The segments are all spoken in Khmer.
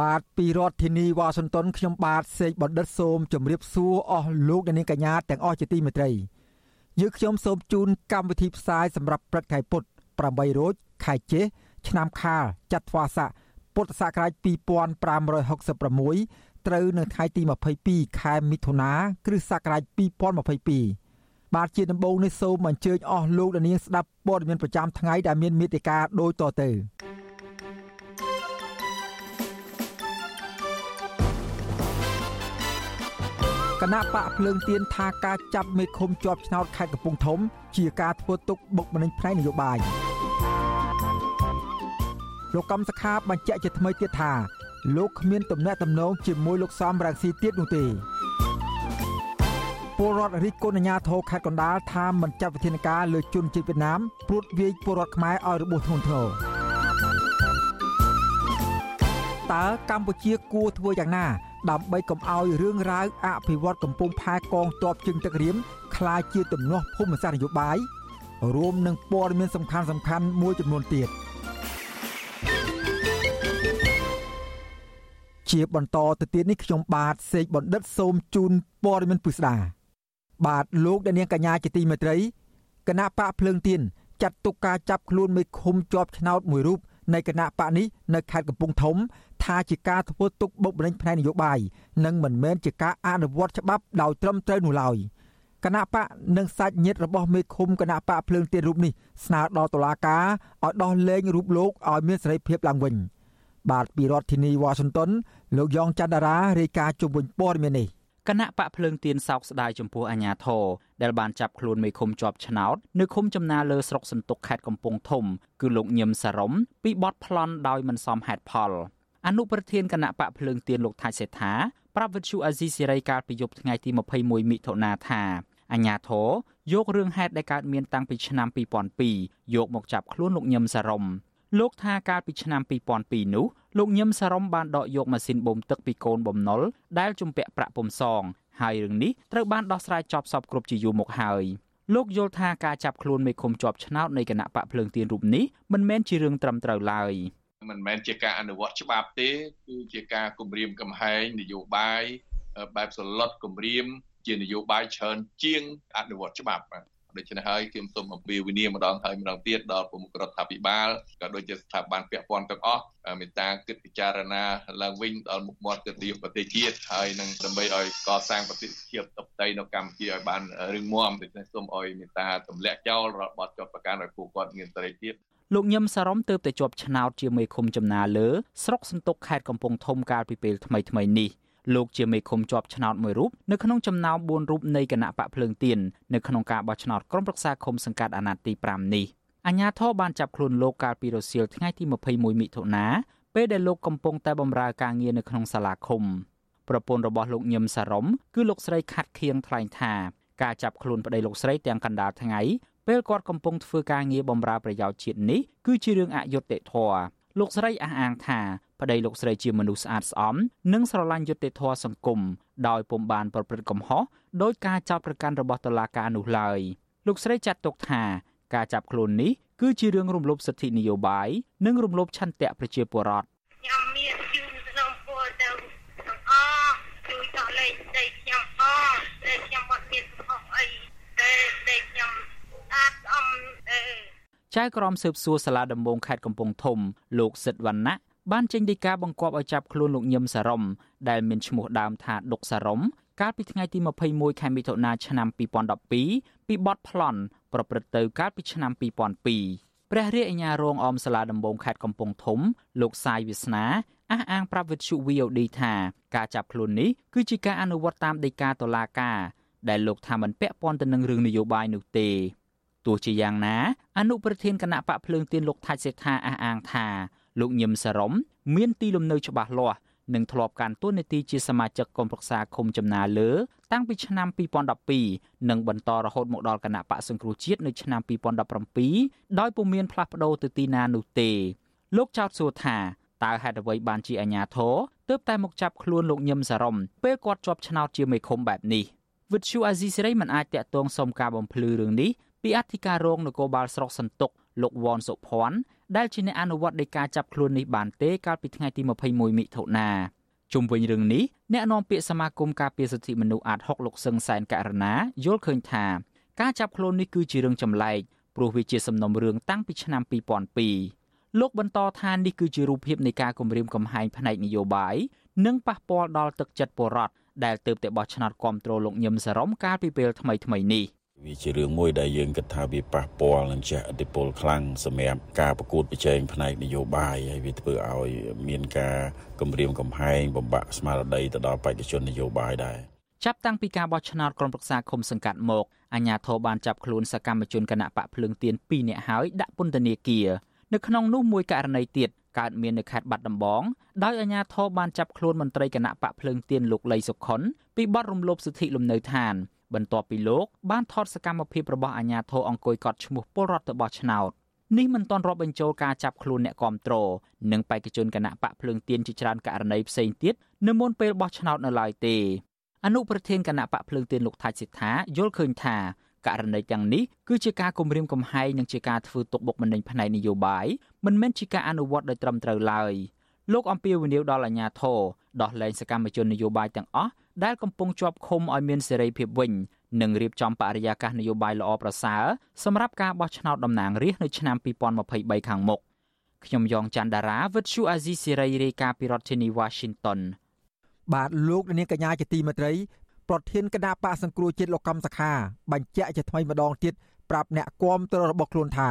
បាទពីរដ្ឋធានីវ៉ាស៊ីនតោនខ្ញុំបាទសេកបណ្ឌិតសូមជម្រាបសួរអស់លោកអ្នកនាងកញ្ញាទាំងអស់ជាទីមេត្រីយើខ្ញុំសូមជូនកម្មវិធីផ្សាយសម្រាប់ព្រឹកថ្ងៃពុទ្ធ8រោចខែចេសឆ្នាំខាលចត្វាស័កពុទ្ធសករាជ2566ត្រូវនៅថ្ងៃទី22ខែមិថុនាគ្រិស្តសករាជ2022បាទជាដំបូងនេះសូមអញ្ជើញអស់លោកអ្នកនាងស្ដាប់ព័ត៌មានប្រចាំថ្ងៃដែលមានមេត្តាដូចតទៅ គណៈបកភ្លើងទៀនថាការចាប់មេឃុំជាប់ឆ្នោតខេត្តកំពង់ធំ ជាការធ្វើទុកបុកម្នេញផ្នែកនយោបាយលោកកំសខាបញ្ជាក់ជាថ្មីទៀតថាលោកគ្មានទំនាក់ទំនងជាមួយលោកសំរងស៊ីទៀតនោះទេពលរដ្ឋរិះគន់អាញាធរខេត្តកណ្ដាលថាមិនចាត់វិធានការលើជនជាតិវៀតណាមព្រួតវាយពលរដ្ឋខ្មែរឲ្យរបួសធ្ងន់ធ្ងរតើកម្ពុជាគួរធ្វើយ៉ាងណា ដើម្បីកុំឲ្យរឿងរ៉ាវអភិវឌ្ឍកំពង់ផែកងទ័ពជើងទឹករៀមក្លាយជាទំនាស់ភូមិសាស្ត្រនយោបាយរួមនឹងព័ត៌មានសំខាន់សំខាន់មួយចំនួនទៀតជាបន្តទៅទៀតនេះខ្ញុំបាទសេកបណ្ឌិតសូមជូនព័ត៌មានពិស្ដាបាទលោកអ្នកនាងកញ្ញាជាទីមេត្រីគណៈបកភ្លើងទៀនចាត់ទុកការចាប់ខ្លួនមេឃុំជាប់ឆ្នោតមួយរូបនៃគណៈបកនេះនៅខេត្តកំពង់ធំ ថាជាការធ្វើទុកបុកម្នេញផ្នែកនយោបាយនិងមិនមែនជាការអនុវត្តច្បាប់ដោយត្រឹមត្រូវនោះឡើយគណៈបកនិងសាច់ញាតិរបស់មេឃុំគណៈបកភ្លើងទៀនរូបនេះស្នើដល់តុលាការឲ្យដោះលែងរូបលោកឲ្យមានសេរីភាពឡើងវិញបាទពីរដ្ឋធានីវ៉ាស៊ីនតោនលោកយ៉ងច័ន្ទរារាយការណ៍ជុំវិញព័ត៌មាននេះគណៈបកភ្លើងទៀនសោកស្ដាយចំពោះអាញាធរដែលបានចាប់ខ្លួនមេឃុំជាប់ឆ្នោតនៅឃុំចំណាលើស្រុកសន្ទុកខេត្តកំពង់ធំ គឺលោកញឹមសារ៉ុមពីបទប្លន់ដោយមិនសមហេតុផល អនុប្រធានគណៈបកភ្លើងទៀនលោកថៃសេដ្ឋាប្រាប់វិទ្យុអាស៊ីសេរីកាលពីយប់ថ្ងៃទី21មិថុនាថាអាញាធរយករឿងហេតុដែលកើតមានតាំងពីឆ្នាំ2002យកមកចាប់ខ្លួនលោកញឹមសារ៉ុមលោកថាកាលពីឆ្នាំ2002នោះលោកញឹមសារ៉ុមបានដកយកម៉ាស៊ីនបូមទឹកពីកូនបំណុលដែលជំពាក់ប្រាក់ពុំសងហើយរឿងនេះត្រូវបានដោះស្រាយចប់សពគ្រប់ជាយូរមកហើយលោកយល់ថាការចាប់ខ្លួនមេឃុំជាប់ឆ្នោតនៃគណៈបកភ្លើងទៀនរូបនេះមិនមែនជារឿងត្រឹមត្រូវឡើយ មិនមែនជាការអនុវត្តច្បាប់ទេគឺជាការគម្រាមកំហែងនយោបាយបែបសន្លត់គម្រាមជានយោបាយច្រើនជាងអនុវត្តច្បាប់ដូច្នេះហើយខ្ញុំសូមអំពាវនាវម្ដងហើយម្ដងទៀតដល់ប្រមុខរដ្ឋាភិបាលក៏ដូចជាស្ថាប័នពាក់ព័ន្ធទាំងអស់មេត្តាគិតពិចារណាឡើងវិញដល់មុខមាត់កិត្តិយសប្រទេសជាតិហើយនឹងដើម្បីឲ្យកសាងប្រទេសជាតិតបតីនៅកម្ពុជាឲ្យបានរឹងមាំដូច្នេះសូមឲ្យមេត្តាទម្លាក់ចោលរបបចោតប្រកាន់ឲ្យពួកគាត់មានសេរីភាព លោកញឹមសារ៉ុមទើបតែជាប់ឆ្នោតជាមេឃុំចំណាលើស្រុកសន្ទុកខេត្តកំពង់ធំកាលពីពេលថ្មីៗនេះលោកជាមេឃុំជាប់ឆ្នោតមួយរូបនៅក្នុងចំណោម4រូបនៃគណៈបកភ្លើងទៀននៅក្នុងការបោះឆ្នោតក្រុមប្រឹក្សាឃុំសង្កាត់អាណត្តិទី5នេះអាជ្ញាធរបានចាប់ខ្លួនលោកកាលពីរសៀលថ្ងៃទី21មិថុនាពេលដែលលោកកំពុងតែបម្រើការងារនៅក្នុងសាលាឃុំប្រពន្ធរបស់លោកញឹមសារ៉ុមគឺលោកស្រីខាត់ខៀងថ្លែងថាការចាប់ខ្លួនប្តីលោកស្រីទាំងកណ្ដាលថ្ងៃ ពេលគាត់កំពុងធ្វើការងារបម្រើប្រយោជន៍ជាតិនេះគឺជារឿងអយុត្តិធម៌លោកស្រីអះអាងថាប្តីលោកស្រីជាមនុស្សស្អាតស្អំនិងស្រឡាញ់យុត្តិធម៌សង្គមដោយពុំបានប្រព្រឹត្តកំហុសដោយការចោទប្រកាន់របស់តុលាការនោះឡើយលោកស្រីចាត់ទុកថាការចាប់ខ្លួននេះគឺជារឿងរំលោភសិទ្ធិនយោបាយនិងរំលោភឆន្ទៈប្រជាពលរដ្ឋខ្ញុំមានជូនសំពោទៅទាំងអស់ជួយតលេខដីខ្ញុំអស់ដែលខ្ញុំអត់មានកំហុសអីតែដែលខ្ញុំអាតអំអេ ចៅក្រមស៊ើបសួរសាលាដំបងខេត្តកំពង់ធំលោកសិទ្ធវណ្ណៈបានចេញដីកាបង្គាប់ឲ្យចាប់ខ្លួនលោកញឹមសារ៉ុមដែលមានឈ្មោះដើមថាដុកសារ៉ុមកាលពីថ្ងៃទី21ខែមិថុនាឆ្នាំ2012ពីបទប្លន់ប្រព្រឹត្តទៅកាលពីឆ្នាំ2002ព្រះរាជអាជ្ញារងអមសាលាដំបងខេត្តកំពង់ធំ លោកសាយវាសនាអះអាងប្រាប់វិទ្យុ VOD ថាការចាប់ខ្លួននេះគឺជាការអនុវត្តតាមដីកាតុលាការដែលលោកថាមិនពាក់ព័ន្ធទៅនឹងរឿងនយោបាយនោះទេ ទោះជាយ៉ាងណាអនុប្រធានគណៈបកភ្លើងទៀនលោកថាច់សេដ្ឋាអះអាងថាលោកញឹមសារ៉ុមមានទីលំនៅច្បាស់លាស់និងធ្លាប់កាន់តួនាទីជាសមាជិកគណៈប្រឹក្សាឃុំចំណាលើ តាំងពីឆ្នាំ2012និងបន្តរហូតមកដល់គណៈបកសង្គ្រោះជាតិនៅឆ្នាំ2017ដោយពុំមានផ្លាស់ប្ដូរទៅទីណានោះទេ លោកចោទសួរថាតើហេតុអ្វីបានជាអាញាធរទើបតែមកចាប់ខ្លួនលោកញឹមសារ៉ុមពេលគាត់ជាប់ឆ្នោតជាមេឃុំបែបនេះវិទ្យុអាស៊ីសេរីមិនអាចតាក់ទងសុំការបំភ្លឺរឿងនេះ ពីអធិការរងនគរបាលស្រុកសន្ទុកលោកវ៉នសុភ័ណ្ឌដែលជាអ្នកអនុវត្តនៃការចាប់ខ្លួននេះបានទេកាលពីថ្ងៃទី21មិថុនាជុំវិញរឿងនេះអ្នកនាំពាក្យសមាគមការពារសិទ្ធិមនុស្សអាត6លោកសឹងសែនករណាយល់ឃើញថាការចាប់ខ្លួននេះគឺជារឿងចម្លែកព្រោះវាជាសំណុំរឿងតាំងពីឆ្នាំ2002លោកបន្តថានេះគឺជារូបភាពនៃការគំរាមកំហែងផ្នែកនយោបាយនិងប៉ះពាល់ដល់ទឹកចិត្តពលរដ្ឋដែលទើបតែបោះឆ្នោតគ្រប់គ្រងលោកញឹមសារ៉ុមកាលពីពេលថ្មីៗនេះ វាជារឿងមួយដែលយើងគិតថាវាប៉ះពាល់នឹងជះឥទ្ធិពលខ្លាំងសម្រាប់ការប្រកួតប្រជែងផ្នែកនយោបាយហើយវាធ្វើឲ្យមានការគំរាមកំហែងបំបាក់ស្មារតីទៅដល់បេក្ខជននយោបាយដែរចាប់តាំងពីការបោះឆ្នោតក្រុមប្រឹក្សាឃុំសង្កាត់មកអាជ្ញាធរបានចាប់ខ្លួនសកម្មជនគណៈបកភ្លើងទៀន2នាក់ហើយដាក់ពន្ធនាគារនៅក្នុងនោះមួយករណីទៀតកើតមាននៅខេត្តបាត់ដំបងដោយអាជ្ញាធរបានចាប់ខ្លួនមន្ត្រីគណៈបកភ្លើងទៀនលោកលីសុខុនពីបទរំលោភសិទ្ធិលំនៅឋាន បន្ទាប់ពីលោកបានថតសកម្មភាពរបស់អាជ្ញាធរអង្គុយកត់ឈ្មោះពលរដ្ឋទៅបោះឆ្នោតនេះមិនទាន់រាប់បញ្ចូលការចាប់ខ្លួនអ្នកគាំទ្រនិងបេក្ខជនគណៈបកភ្លើងទៀនជាច្រើនករណីផ្សេងទៀតនៅមុនពេលបោះឆ្នោតនៅឡើយទេអនុប្រធានគណៈបកភ្លើងទៀនលោកថាច់សិដ្ឋាយល់ឃើញថាករណីទាំងនេះគឺជាការគំរាមកំហែងនិងជាការធ្វើទុកបុកម្នេញផ្នែកនយោបាយមិនមែនជាការអនុវត្តដោយត្រឹមត្រូវឡើយលោកអំពីវនីវដល់អាជ្ញាធរដោះលែងសកម្មជននយោបាយទាំងអស់ ដែលកំពុងជាប់ឃុំឲ្យមានសេរីភាពវិញនិងរៀបចំបរិយាកាសនយោបាយល្អប្រសើរសម្រាប់ការបោះឆ្នោតតំណាងរាស្ត្រនៅឆ្នាំ2023ខាងមុខខ្ញុំយ៉ងច័ន្ទដារាវិទ្យុអាស៊ីសេរីរាយការណ៍ពីរដ្ឋធានី Washington បាទលោកនាងកញ្ញាជាទីមេត្រីប្រធានគណៈបកសង្គ្រោះជាតិលោកកំសខាបញ្ជាក់ជាថ្មីម្ដងទៀតប្រាប់អ្នកគាំទ្ររបស់ខ្លួនថា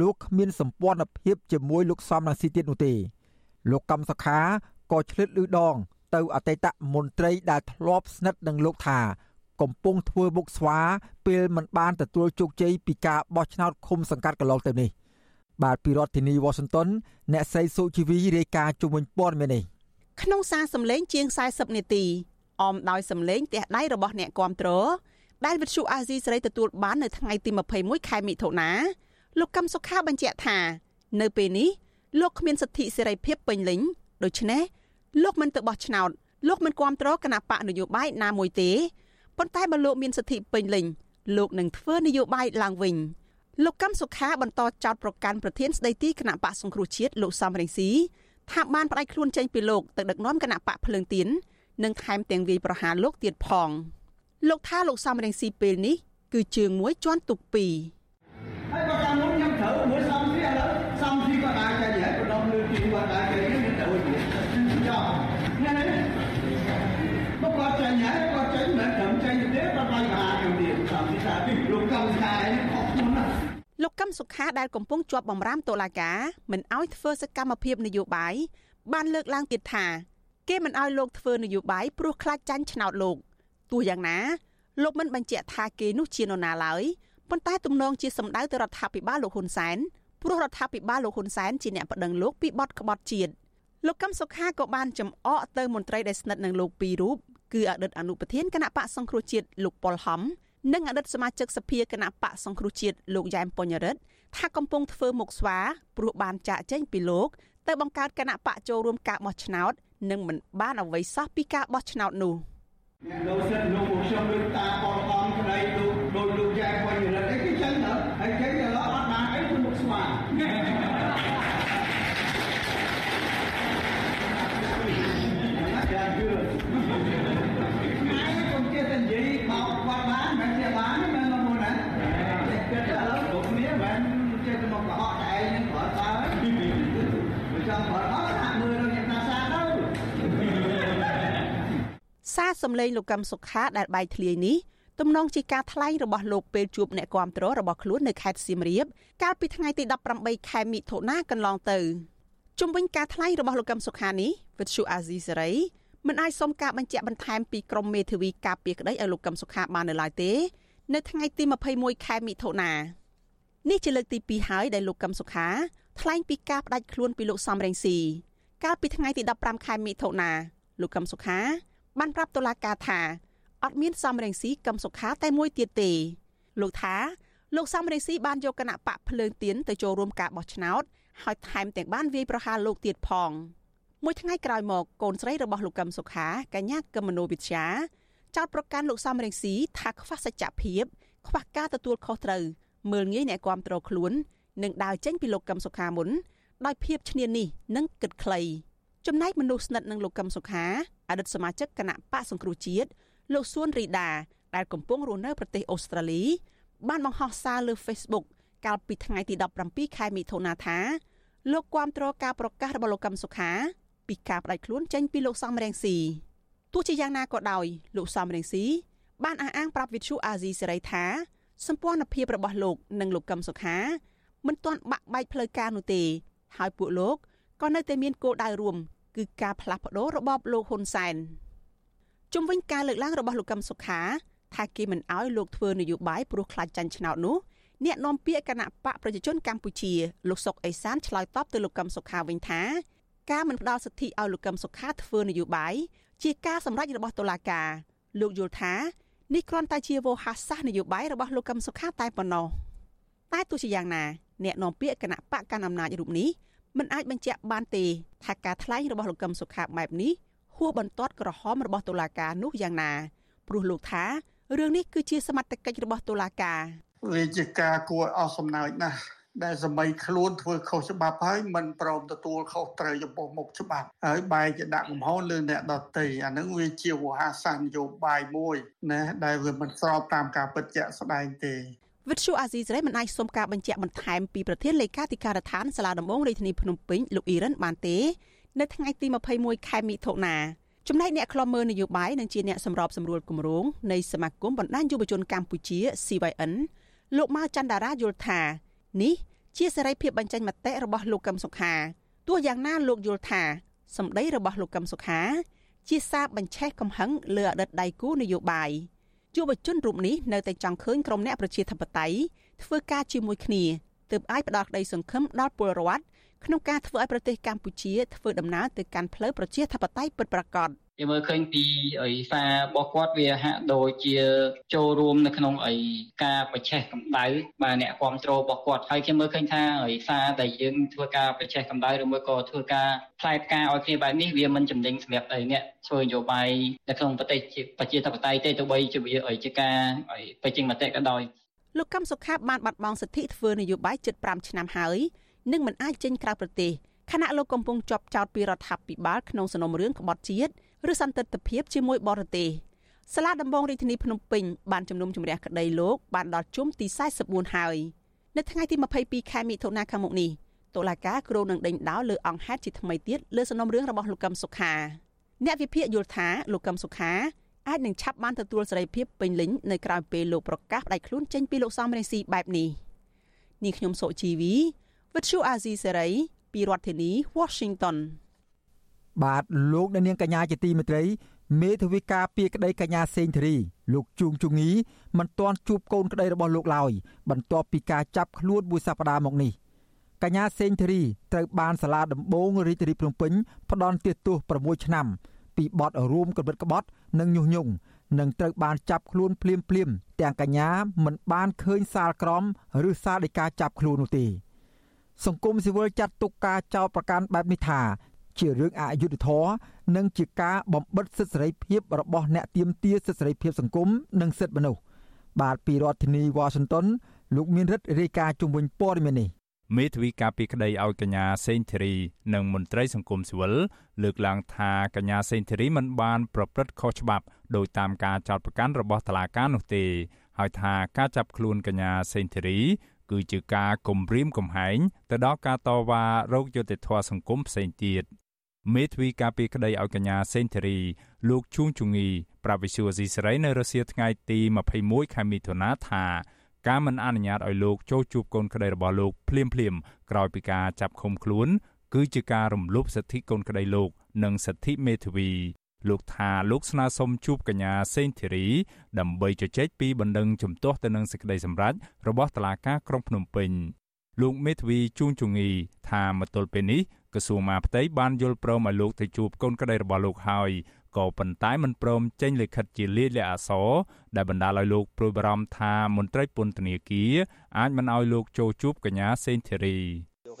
លោកគ្មានសម្ព័ន្ធភាពជាមួយលោកសំរងស៊ីទៀតនោះទេលោកកំសខាក៏ឆ្លៀតលឺដង ទៅអតីតមន្ត្រីដែលធ្លាប់ស្និទ្ធនឹងលោកថា កំពុងធ្វើមុខស្វាពេលមិនបានទទួលជោគជ័យពីការបោះឆ្នោតឃុំសង្កាត់កន្លងទៅនេះបាទពីរដ្ឋធានី Washington អ្នកស្រីសុជីវីរាយការណ៍ជុំវិញព័ត៌មាននេះក្នុងសារសម្លេងជាង40នាទីអមដោយសម្លេងទះដៃរបស់អ្នកគាំទ្រដែលវិទ្យុអាស៊ីសេរីទទួលបាននៅថ្ងៃទី21ខែមិថុនាលោកកឹមសុខាបញ្ជាក់ថា នៅពេលនេះលោកគ្មានសិទ្ធិសេរីភាពពេញលេញដូច្នេះ លោកមិនទៅបោះឆ្នោតលោកមិនគាំទ្រគណៈបកនយោបាយណាមួយទេប៉ុន្តែបើលោកមានសិទ្ធិពេញលេញលោកនឹងធ្វើនយោបាយឡើងវិញលោកកឹមសុខាបន្តចោទប្រកាន់ប្រធានស្ដីទីគណៈបកសង្គ្រោះជាតិលោកសំរងស៊ីថាបានផ្ដាច់ខ្លួនចេញពីលោកទៅដឹកនាំគណៈបកភ្លើងទៀននិងថែមទាំងវាយប្រហារលោកទៀតផងលោកថាលោកសំរងស៊ីពេលនេះគឺជើងមួយជន់ទុកពីរហើយបើតាមនោះខ្ញុំត្រូវមួយសំស៊ីឥឡូវសំស៊ីក៏អាចចេញហើយប្រដងលើទីគាត់អាចចេញទៅទៅវិញចោលណាណាមកគាត់ចេញហើយគាត់ចេញមិនត្រឹមចេញទេគាត់បាយមហាខ្ញុំទៀតសំស៊ីថាពីលោកកម្មស្កាយខុសខ្លួនណាលោ កកឹមសុខាដែលកំពុងជាប់បំរាមតុលាការមិនអោយធ្វើសកម្មភាពនយោបាយបានលើកឡើងទៀតថា គេមិនអោយលោកធ្វើនយោបាយព្រោះខ្លាចចាញ់ឆ្នោតលោកទោះយ៉ាងណាលោកមិនបញ្ជាក់ថាគេនោះជានរណាឡើយប៉ុន្តែទំនងជាសម្ដៅទៅរដ្ឋាភិបាលលោកហ៊ុនសែនព្រោះរដ្ឋាភិបាលលោកហ៊ុនសែនជាអ្នកប្តឹងលោកពីបទក្បត់ជាតិលោកកឹមសុខាក៏បានចំអកទៅមន្ត្រីដែលស្និទ្ធនឹងលោកពីររូបគឺអតីតអនុប្រធានគណៈបកសង្គ្រោះជាតិលោកប៉ុលហំ និងអតីតសមាជិកសភាគណៈបកសង្គ្រោះជាតិលោកយ៉ែមពញ្ញរិទ្ធថាកំពុងធ្វើមុខស្វាព្រោះបានចាក់ចេញពីលោកទៅបង្កើតគណៈបកចូលរួមការបោះឆ្នោត និងមិនបានអ្វីសោះពីការបោះឆ្នោតនោះអ្នកលោកសិទ្ធិលោកពួកខ្ញុំលើតាបលអំក្តីលោកដូចលោកយ៉ែបវិញរិទ្ធអីគេចឹងទៅហើយចេញទៅអត់បានអីគឺមុខស្វាយ៉ាយឺម៉ែកុំចេះតែនិយាយមកគាត់បានមិនចេះបានមិនមកមុនណាគិតឥឡូវគ្រប់គ្នាមិនចេះតែមកកុហកតែឯងនឹងប្រើតើមិនចង់ប្រើអត់ថាមើលនឹងអ្នកណាសា សារសម្លេងលោកកឹមសុខាដែលបែកធ្លាយនេះទំនងជាការថ្លែងរបស់លោកពេលជួបអ្នកគាំទ្ររបស់ខ្លួននៅខេត្តសៀមរាបកាលពីថ្ងៃទី18ខែមិថុនាកន្លងទៅជំវិញការថ្លែងរបស់លោកកឹមសុខានេះវិទ្យុអាស៊ីសេរីមិនអាចសុំការបញ្ជាក់បន្ថែមពីក្រមមេធាវីការពារក្តីឲ្យលោកកឹមសុខាបាននៅឡើយទេ នៅថ្ងៃទី21ខែមិថុនានេះជាលើកទី2ហើយដែលលោកកឹមសុខាថ្លែងពីការបដិខ្លួនពីលោកសំរងស៊ីកាលពីថ្ងៃទី15ខែមិថុនាលោកកឹមសុខា បានប្រាប់តុលាការថាអត់មានសំរងស៊ីកឹមសុខាតែមួយទៀតទេលោកថាលោកសំរងស៊ីបានយកគណៈបកភ្លើងទៀនទៅចូលរួមការបោះឆ្នោតហើយថែមទាំងបានវាយប្រហារលោកទៀតផងមួយថ្ងៃក្រោយមកកូនស្រីរបស់លោកកឹមសុខាកញ្ញាកឹមមនោវិជ្ជាចោទប្រកាន់លោកសំរងស៊ីថាខ្វះសច្ចភាពខ្វះការទទួលខុសត្រូវមើលងាយអ្នកគាំទ្រខ្លួននិងដើរចេញពីលោកកឹមសុខាមុនដោយភាពឈ្នានីសនិងគិតខ្លី ចំណែកមនុស្សស្និទ្ធនឹងលោកកឹមសុខាអតីតសមាជិកគណៈបកសង្គ្រោះជាតិលោកសួនរីដាដែលកំពុងរស់នៅប្រទេសអូស្ត្រាលី បានបង្ហោះសារលើ Facebook កាលពីថ្ងៃទី17ខែមិថុនាថាលោកគាំទ្រការប្រកាសរបស់លោកកឹមសុខា ពីការបដិខ្លួនចេញពីលោកសំរងស៊ីទោះជាយ៉ាងណាក៏ដោយលោកសំរងស៊ីបានអះអាងប្រាប់វិទ្យុអាស៊ីសេរីថាសម្ព័ន្ធភាពរបស់លោកនិងលោកកឹមសុខាមិនទាន់បាក់បែកផ្លូវការនោះទេ ហើយពួកលោក ក៏នៅតែមានគោលដៅរួមគឺការផ្លាស់ប្ដូររបបលោកហ៊ុនសែនជុំវិញការលើកឡើងរបស់លោកកឹមសុខាថាគេមិនអោយលោកធ្វើនយោបាយព្រោះខ្លាចចាញ់ឆ្នោតនោះអ្នកនាំពាក្យគណៈបកប្រជាជនកម្ពុជាលោកសុកអេសានឆ្លើយតបទៅលោកកឹមសុខាវិញថាការមិនផ្ដល់សិទ្ធិឲ្យលោកកឹមសុខាធ្វើនយោបាយជាការសម្រេចរបស់តុលាការលោកយល់ថានេះគ្រាន់តែជាវោហារសាស្ត្រនយោបាយរបស់លោកកឹមសុខាតែប៉ុណ្ណោះតែទោះជាយ៉ាងណាអ្នកនាំពាក្យគណៈបកកណ្ដាលអំណាចរូបនេះ មិនអាចបញ្ជាក់បានទេថាការថ្លែងរបស់លោកកឹមសុខាបែបនេះហួសបន្ទាត់ក្រហមរបស់តុលាការនោះយ៉ាងណាព្រោះលោកថារឿងនេះគឺជាសមត្ថកិច្ចរបស់តុលាការវាជាការគួរអស់សំណើចណាស់ដែលសមីខ្លួនធ្វើខុសច្បាប់ហើយមិនព្រមទទួលខុសត្រូវចំពោះមុខច្បាប់ហើយបែរជាដាក់កំហុសលើអ្នកដទៃអានឹងវាជាវោហារសាស្ត្រនយោបាយមួយណាដែលវាមិនស្របតាមការពិតជាក់ស្ដែងទេ វិទ្យុអាស៊ីសេរីមិនអាចសុំការបញ្ជាក់បន្ថែមពីប្រធានលេខាធិការដ្ឋានសាលាដំបងរាជធានីភ្នំពេញលោកអ៊ីរ៉ានបានទេនៅថ្ងៃទី21ខែមិថុនាចំណែកអ្នកខ្លំមើលនយោបាយនិងជាអ្នកសម្របសម្រួលគម្រោងនៃសមាគមបណ្ដាញយុវជនកម្ពុជា CYN លោកម៉ៅច័ន្ទតារាយល់ថានេះជាសេរីភាពបញ្ចេញមតិរបស់លោកកឹមសុខាទោះយ៉ាងណាលោកយល់ថាសម្ដីរបស់លោកកឹមសុខា ជាសារបញ្ឆេះកំហឹងលើអតីតដៃគូនយោបាយ យុវជនរូបនេះនៅតែចង់ឃើញក្រុមអ្នកប្រជាធិបតេយ្យធ្វើការជាមួយគ្នាទើបអាចផ្ដល់ក្តីសង្ឃឹមដល់ពលរដ្ឋ ក្នុងការធ្វើឲ្យប្រទេសកម្ពុជាធ្វើដំណើរទៅកាន់ផ្លូវប្រជាធិបតេយ្យពិតប្រាកដគេមើលឃើញពីអីសាររបស់គាត់វាហាក់ដូចជាចូលរួមនៅក្នុងអីការប្រឆេះកម្ដៅបាទអ្នកគ្រប់គ្រងរបស់គាត់ហើយគេមើលឃើញថាអីសារដែលយើងធ្វើការប្រឆេះកម្ដៅឬមួយក៏ធ្វើការផ្លែផ្កាឲ្យគ្នាបែបនេះវាមិនចំណេញសម្រាប់អីអ្នកធ្វើនយោបាយនៅក្នុងប្រទេសប្រជាធិបតេយ្យទេទោះបីជាវាអីជាការអីបញ្ចេញមតិក៏ដោយលោកកឹមសុខាបានបាត់បង់សិទ្ធិធ្វើនយោបាយជិត5ឆ្នាំហើយ និងមិនអាចចេញក្រៅប្រទេសខណៈលោកកំពុងជាប់ចោតពីរដ្ឋាភិបាលក្នុងសំណុំរឿងក្បត់ជាតិឬសន្តិទ្ធភាពជាមួយបរទេសសាលាដំបងរាជធានីភ្នំពេញបានជំនុំជម្រះក្តីលោកបានដល់ជុំទី44ហើយនៅថ្ងៃទី22ខែមិថុនាខាងមុខនេះតុលាការគ្រោងនឹងដេញដោលលើអង្គហេតុជាថ្មីទៀតលើសំណុំរឿងរបស់លោកកឹមសុខាអ្នកវិភាគយល់ថាលោកកឹមសុខាអាចនឹងឆាប់បានទទួលសេរីភាពពេញលេញនៅក្រៅពេលលោកប្រកាសផ្ដាច់ខ្លួនចេញពីលោកសំរងស៊ីបែបនេះនាងខ្ញុំសុជីវី វិទ្យុអាស៊ីសេរីពីរដ្ឋធានី Washington បាទលោកអ្នកនាងកញ្ញាជាទីមេត្រីមេធាវីការពីក្តីកញ្ញាសេងធារីលោកជួងជងីមិនទាន់ជួបកូនក្តីរបស់លោកឡើយបន្ទាប់ពីការចាប់ខ្លួនមួយសប្តាហ៍មកនេះកញ្ញាសេងធារីត្រូវបានសាលាដំបងរាជធានីភ្នំពេញផ្ដន់ទោស6ឆ្នាំ ពីបទរួមកបិតក្បត់ និងញុះញង់និងត្រូវបានចាប់ខ្លួនភ្លាមភ្លាមទាំងកញ្ញាមិនបានឃើញសាលក្រម ឬសាលដីកាចាប់ខ្លួននោះទេ សង្គមស៊ីវិលចាត់ទុកការចោទប្រកាន់បែបនេះថា ជារឿងអយុត្តិធម៌និងជាការបំបិទសិទ្ធិសេរីភាពរបស់អ្នកទាមទារសិទ្ធិសេរីភាពសង្គមនិងសិទ្ធិមនុស្សបាទពីរដ្ឋធានីវ៉ាស៊ីនតោនលោកមានរិទ្ធរាយការណ៍ជុំវិញព័ត៌មាននេះមេធាវីការពីក្តីឲ្យកញ្ញាសេងធីរីនិងមន្ត្រីសង្គមស៊ីវិលលើកឡើងថាកញ្ញាសេងធីរីមិនបានប្រព្រឹត្តខុសច្បាប់ដោយតាមការចោទប្រកាន់របស់តុលាការនោះទេហើយថាការចាប់ខ្លួនកញ្ញាសេងធីរី គឺជាការគំរាមកំហែងទៅដល់ការតវ៉ារោគយុត្តិធម៌សង្គមផ្សេងទៀតមេធាវីការពីក្តីឲ្យកញ្ញាសេងធារីលោកជួងជងីប្រាវិសុវស៊ីសេរីនៅរសៀលថ្ងៃទី21ខែមិថុនាថាការមិនអនុញ្ញាតឲ្យលោកចូលជួបកូនក្តីរបស់លោកភ្លាមភ្លាមក្រោយពីការចាប់ឃុំខ្លួន គឺជាការរំលោភសិទ្ធិកូនក្តីលោក និងសិទ្ធិមេធាវី លោកថាលោកស្នើសុំជួបកញ្ញាសេងធីរីដើម្បីជជែកពីបណ្ដឹងជំទាស់ទៅនឹងសេចក្តីសម្រេចរបស់តុលាការក្រុងភ្នំពេញលោកមេធាវីជួងជងីថាមកទល់ពេលនេះក្រសួងមហាផ្ទៃបានយល់ព្រមឲ្យលោកទៅជួបកូនក្តីរបស់លោកហើយក៏ប៉ុន្តែមិនព្រមចេញលិខិតជាលាយលក្ខណ៍អក្សរដែលបណ្ដាលឲ្យលោកព្រួយបារម្ភថាមន្ត្រីពន្ធនាគារអាចមិនឲ្យលោកចូលជួបកញ្ញាសេងធីរី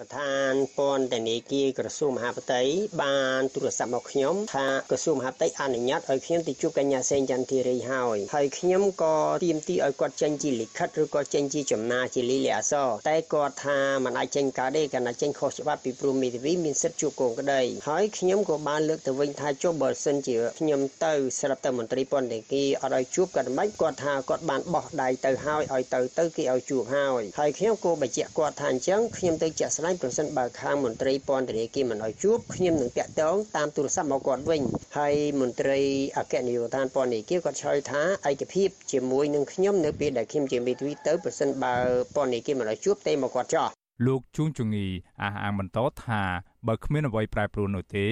កថានពន្ធនាគារក្រសួងមហាផ្ទៃបានទូរស័ព្ទមកខ្ញុំថាក្រសួងមហាផ្ទៃអនុញ្ញាតឲ្យខ្ញុំទៅជួបកញ្ញាសេងចន្ទធីរីហើយហើយខ្ញុំក៏ទាមទារឲ្យគាត់ចេញជាលិខិតឬក៏ចេញជាចំណាជាលិលាអសរតែគាត់ថាមិនអាចចេញកើតទេកាលណាចេញខុសច្បាប់ពីព្រមមេធាវីមានសិទ្ធិជួបកូនក្តីហើយខ្ញុំក៏បានលើកទៅវិញថាចុះបើសិនជាខ្ញុំទៅស្រាប់តែមន្ត្រីពន្ធនាគារអត់ឲ្យជួបគាត់មិនគាត់ថាគាត់បានបោះដៃទៅហើយឲ្យទៅទៅគេឲ្យជួបហើយហើយខ្ញុំក៏បញ្ជាក់គាត់ថាអញ្ចឹងខ្ញុំទៅជាក់ស្ដប្រសិនបើខាងមន្ត្រីពន្ធនាគារមិនឲ្យជួបខ្ញុំនឹងតាក់ទងតាមទូរស័ព្ទមកគាត់វិញហើយមន្ត្រីអគ្គនាយកដ្ឋានពន្ធនាគារគាត់ឆ្លើយថាឯកភាពជាមួយនឹងខ្ញុំនៅពេលដែលខ្ញុំជាមេធាវីទៅប្រសិនបើពន្ធនាគារមិនឲ្យជួបទេមកគាត់ចោះលោកជួងជងីអះអាងបន្តថាបើគ្មានអ្វីប្រែប្រួលនោះទេ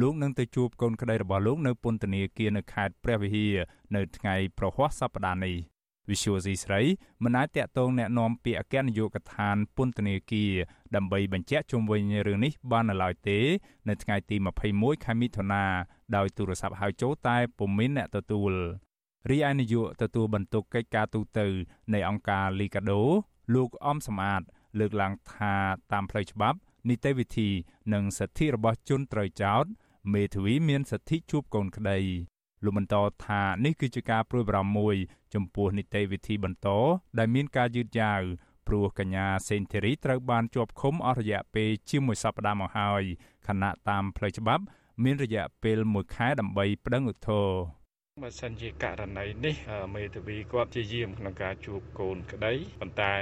លោកនឹងទៅជួបកូនក្តីរបស់លោកនៅពន្ធនាគារនៅខេត្តព្រះវិហារនៅថ្ងៃប្រហ័សសប្តាហ៍នេះវិសុយស៊ីស្រីមិនអាចតាក់ទងแนะនាំពាក្យអគ្គនាយកដ្ឋានពន្ធនាគារ ដើម្បីបញ្ជាក់ជុំវិញរឿងនេះបាននៅឡើយទេ នៅថ្ងៃទី21ខែមិថុនាដោយទូរស័ព្ទហៅចូលតែពុំមានអ្នកទទួលរីឯនាយកទទួលបន្ទុកកិច្ចការទូតនៃអង្គការលីកាដូ លោកអំសំអាត លើកឡើងថាតាមផ្លូវច្បាប់នីតិវិធី និងសិទ្ធិរបស់ជនត្រូវចោតមេធាវីមានសិទ្ធិជួបកូនក្តីលោកបន្តថានេះគឺជាការព្រួយបារម្ភមួយចំពោះនីតិវិធីបន្តដែលមានការយឺតយ៉ាវ ព្រោះកញ្ញាសេនធីរីត្រូវបានជាប់ឃុំអស់រយៈពេលជាមួយសប្តាហ៍មកហើយខណៈតាមផ្លូវច្បាប់ មានរយៈពេល1ខែដើម្បីប្តឹងឧទ្ធរណ៍ បើសិនជាករណីនេះមេធាវីគាត់ជាយាមក្នុងការជួបកូនក្តីប៉ុន្តែ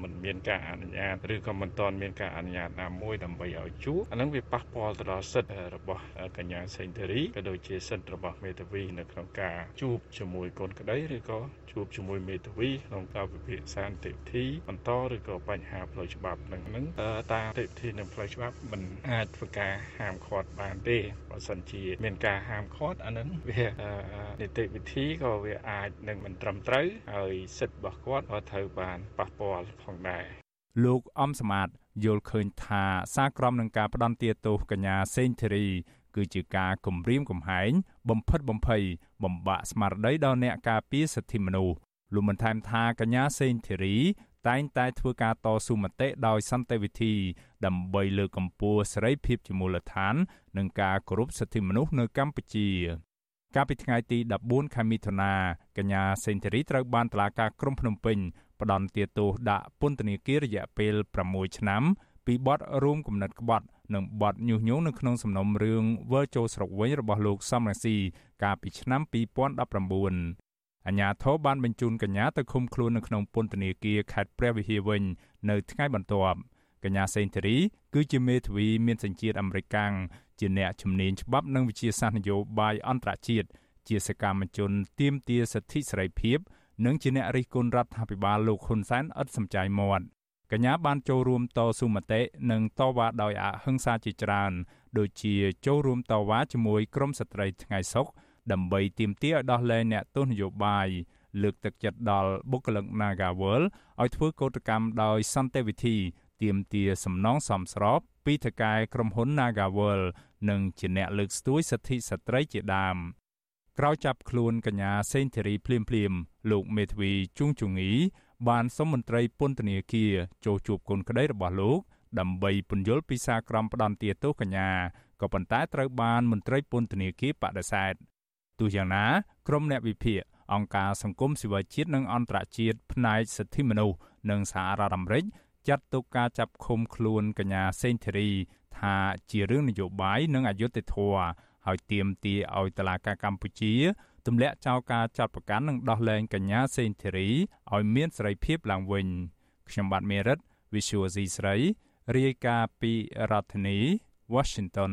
มันមានការអនុញ្ញាតឬក៏មិនទាន់មានការអនុញ្ញាតណាមួយដើម្បីឲ្យជួបអានឹងវាប៉ះពាល់ទៅដល់សិទ្ធិរបស់កញ្ញាសេងធារីក៏ដូចជាសិទ្ធិរបស់មេធាវីនៅក្នុងការជួបជាមួយកូនក្តីឬក៏ជួបជាមួយមេធាវីក្នុងការពិភាក្សានីតិវិធីបន្តឬក៏បញ្ហាផ្លូវច្បាប់នឹងនឹងតាមនីតិវិធីនិងផ្លូវច្បាប់មិនអាចធ្វើការហាមឃាត់បានទេបើសិនជាមានការហាមឃាត់អានឹងវានីតិវិធីក៏វាអាចនឹងមិនត្រឹមត្រូវហើយសិទ្ធិរបស់គាត់ក៏ត្រូវបានប៉ះពាល់ផងដែរលោកអំសមាតយល់ឃើញថាសារក្រមនឹងការផ្ដន់ទាទោសកញ្ញាសេងធីរីគឺជាការគំរាមកំហែងបំផិតបំភ័យបំបាក់ស្មារតីដល់អ្នកការពារសិទ្ធិមនុស្សលោកបានថែមថាកញ្ញាសេងធីរីតែងតែធ្វើការតស៊ូមតិដោយសន្តិវិធី ដើម្បីលើកកម្ពស់សេរីភាពជាមូលដ្ឋាន និងការគោរពសិទ្ធិមនុស្សនៅកម្ពុជា កាលពីថ្ងៃទី14ខែមិថុនាកញ្ញាសេនធូរីត្រូវបានតុលាការក្រុងភ្នំពេញផ្តន្ទាទោសដាក់ពន្ធនាគាររយៈពេល6ឆ្នាំពីបទរួមគំនិតក្បត់និងបទញុះញង់នៅក្នុងសំណុំរឿងវិលចូលស្រុកវិញរបស់លោកសំរងស៊ីកាលពីឆ្នាំ2019អញ្ញាធិបបានបញ្ជូនកញ្ញាទៅឃុំខ្លួននៅក្នុងពន្ធនាគារខេត្តព្រះវិហារវិញនៅថ្ងៃបន្ទាប់ កញ្ញាសេងធារីគឺជាមេធាវីមានសញ្ជាតិអាមេរិកកាំងជាអ្នកជំនាញច្បាប់និងវិជាសាស្ត្រនយោបាយអន្តរជាតិជាសកម្មជនទាមទារសិទ្ធិសេរីភាព និងជាអ្នករិះគន់រដ្ឋាភិបាលលោកហ៊ុនសែនឥតសំចៃមាត់កញ្ញាបានចូលរួមតស៊ូមតិនិងតវ៉ាដោយអហិង្សាជាច្រើន ដូចជាចូលរួមតវ៉ាជាមួយក្រុមស្ត្រីថ្ងៃសុខដើម្បីទាមទារឲ្យដោះលែងអ្នកទោសនយោបាយលើកទឹកចិត្តដល់បុគ្គលិក Nagawal ឲ្យធ្វើកោតកម្មដោយសន្តិវិធី ទាមទារសំណងសមស្របពីថកែក្រុមហ៊ុន Nagawal និងជាអ្នកលើកស្ទួយសិទ្ធិស្ត្រីជាដើមក្រោយចាប់ខ្លួនកញ្ញាសេងធីរីភ្លាមភ្លាមលោកមេធាវីជួងជងីបានសុំមន្ត្រីពន្ធនាគារចូលជួបកូនក្តីរបស់លោកដើម្បីពន្យល់ពីសារក្រមផ្ដន្ទាទោសកញ្ញាក៏ប៉ុន្តែត្រូវបានមន្ត្រីពន្ធនាគារបដិសេធទោះយ៉ាងណាក្រុមអ្នកវិភាគអង្គការសង្គមស៊ីវិលជាតិនិងអន្តរជាតិផ្នែកសិទ្ធិមនុស្សនិងសហរដ្ឋអាមេរិក ចាត់ទុកការចាប់ឃុំខ្លួនកញ្ញាសេងធីរី ថាជារឿងនយោបាយនិងអយុត្តិធម៌ហើយទាមទារឲ្យតុលាការកម្ពុជាទម្លាក់ចោលការចាត់ប្រកាន់និងដោះលែងកញ្ញាសេងធីរីឲ្យមានសេរីភាពឡើងវិញខ្ញុំបាទមេរិត Visual C ស្រីរាយការណ៍ពីរដ្ឋធានី Washington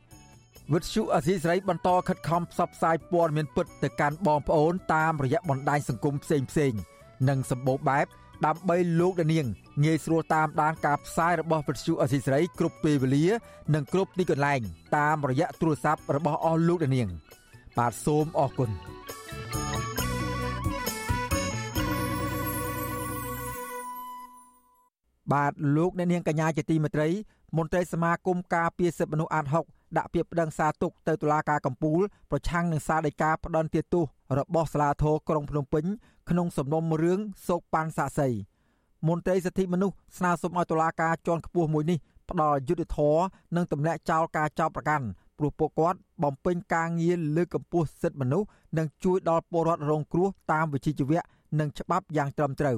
វិទ្យុអសីស្រីបន្តខិតខំផ្សព្វផ្សាយព័ត៌មានពិតទៅកាន់បងប្អូនតាមរយៈបណ្ដាញសង្គមផ្សេងៗនិងសម្បូរបែបដើម្បីលោកនាងងាយស្រួលតាមដានការផ្សាយរបស់វិទ្យុអសីស្រីគ្រប់ពេលវេលា និងគ្រប់ទីកន្លែង តាមរយៈទូរស័ព្ទរបស់អស់លោកនាង បាទសូមអរគុណបាទលោកអ្នកនាងកញ្ញាជាទីមេត្រីមន្ត្រីសមាគមការពារសិទ្ធិមនុស្សអាត6 ដាក់ពាក្យប្តឹងសារទុកទៅតុលាការកំពូលប្រឆាំងនឹងសារដីកាផ្ដន់ទោសរបស់សាលាធរក្រុងភ្នំពេញក្នុងសំណុំរឿងសោកប៉ាន់សាក់សីមន្ត្រីសិទ្ធិមនុស្សស្នើសុំឲ្យតុលាការជាន់ខ្ពស់មួយនេះផ្ដល់យុត្តិធម៌និងទម្លាក់ចោលការចោទប្រកាន់ព្រោះពួកគាត់បំពេញការងារលើកកម្ពស់សិទ្ធិមនុស្សនិងជួយដល់ពលរដ្ឋរងគ្រោះតាមវិជ្ជាជីវៈនិងច្បាប់យ៉ាងត្រឹមត្រូវ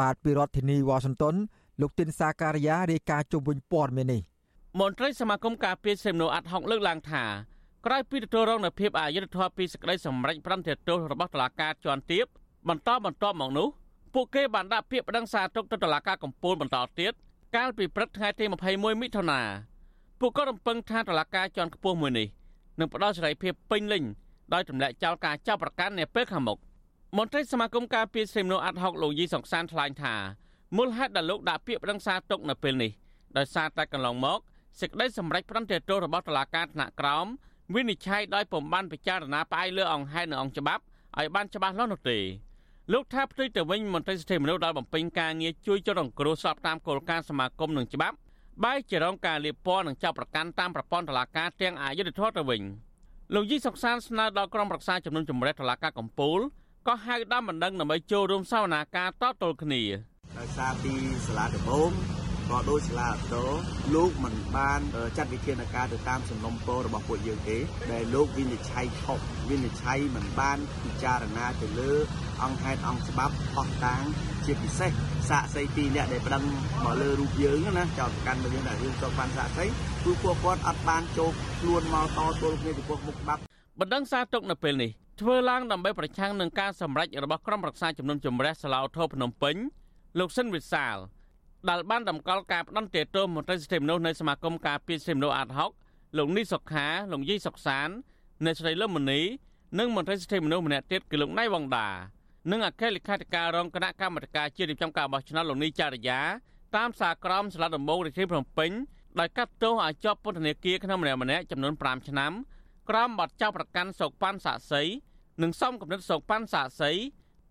បាទពីរដ្ឋធានីវ៉ាស៊ីនតោនលោកទីនសាការីយ៉ារាយការណ៍ជុំវិញព័ត៌មាននេះ មន្ត្រីសមាគមការពារសិទ្ធិមនុស្សអាត់ហុកលើកឡើងថាក្រោយពីទទួលរងនូវភាពអយុត្តិធម៌ពីសេចក្តីសម្រេចប្រន្ទាទោសរបស់តុលាការជាន់ទាបបន្តបន្ទាប់មកនោះពួកគេបានដាក់ពាក្យប្តឹងសារទុកទៅតុលាការកំពូលបន្តទៀតកាលពីព្រឹកថ្ងៃទី21មិថុនាពួកគាត់រំពឹងថាតុលាការជាន់ខ្ពស់មួយនេះនឹងផ្ដល់សេរីភាពពេញលេញដោយទម្លាក់ចោលការចាប់ប្រកាន់នាពេលខាងមុខមន្ត្រីសមាគមការពារសិទ្ធិមនុស្សអាត់ហុកលោកយីសុកសានថ្លែងថាមូលហេតុដែលលោកដាក់ពាក្យប្តឹងសារទុកនៅពេលនេះដោយសារតែកន្លងមក សេចក្តីសម្រេចប្រន្ទាទោសរបស់តុលាការថ្នាក់ក្រោមវិនិច្ឆ័យដោយពំបានពិចារណាផ្អែកលើអង្គហេតុនិងអង្គច្បាប់ឲ្យបានច្បាស់លាស់នោះទេលោកថាផ្ទុយទៅវិញមន្ត្រីសិទ្ធិមនុស្សដែលបំពេញការងារជួយចុះរងគ្រោះស្របតាមគោលការណ៍សមាគមនិងច្បាប់បែរជារងការលៀបពណ៌និងចាប់ប្រកាន់តាមប្រព័ន្ធតុលាការទាំងអយុធធម៌ទៅវិញលោកយីសុកសានស្នើដល់ក្រុមប្រឹក្សាជំនុំជម្រះតុលាការកំពូលក៏ហៅដើមបណ្ដឹងដើម្បីចូលរួមសវនាការតតល់គ្នាដោយសារពីសាលាដំបង ក៏ដោយសាលាអតោលោកមិនបានចាត់វិធានការទៅតាមសំណុំពររបស់ពួកយើងទេដែលលោកវិនិច្ឆ័យខុសវិនិច្ឆ័យមិនបានពិចារណាទៅលើអង្គហេតុអង្គច្បាប់អស់តាងជាពិសេសសាកសីពីរអ្នកដែលប្តឹងមកលើរូបយើងណាចោតកាន់មកយើងថារឿងចូលបានសាកសីគឺពួកគាត់អត់បានចូលខ្លួនមកតទល់គ្នាចំពោះមុខច្បាប់បណ្ដឹងសារទុកនៅពេលនេះធ្វើឡើងដើម្បីប្រឆាំងនឹងការសម្រេចរបស់ក្រុមប្រឹក្សាជំនុំជម្រះសាឡាវធោភ្នំពេញលោកសិនវិសាល ដែលបានតម្កល់ការផ្ដន្ទាទោសមន្ត្រីសិទ្ធិមនុស្សនៃសមាគមការពារសិទ្ធិមនុស្សអាត់ហុកលោកនីសុខាលោកយីសុកសានអ្នកស្រីលឹមមនីនិងមន្ត្រីសិទ្ធិមនុស្សម្នាក់ទៀតគឺលោកណៃវងដានិងអគ្គលេខាធិការរងគណៈកម្មាធិការជាតិរៀបចំការបោះឆ្នោតលោកនីចារ្យាតាមសារក្រមសាលាដំបងរាជធានីភ្នំពេញដោយកាត់ទោសឲ្យជាប់ពន្ធនាគារក្នុងម្នាក់ម្នាក់ចំនួន5ឆ្នាំក្រោមបទចោទប្រកាន់សោកប៉ាន់សាក់សីនិងសំគំនិតសោកប៉ាន់សាក់សី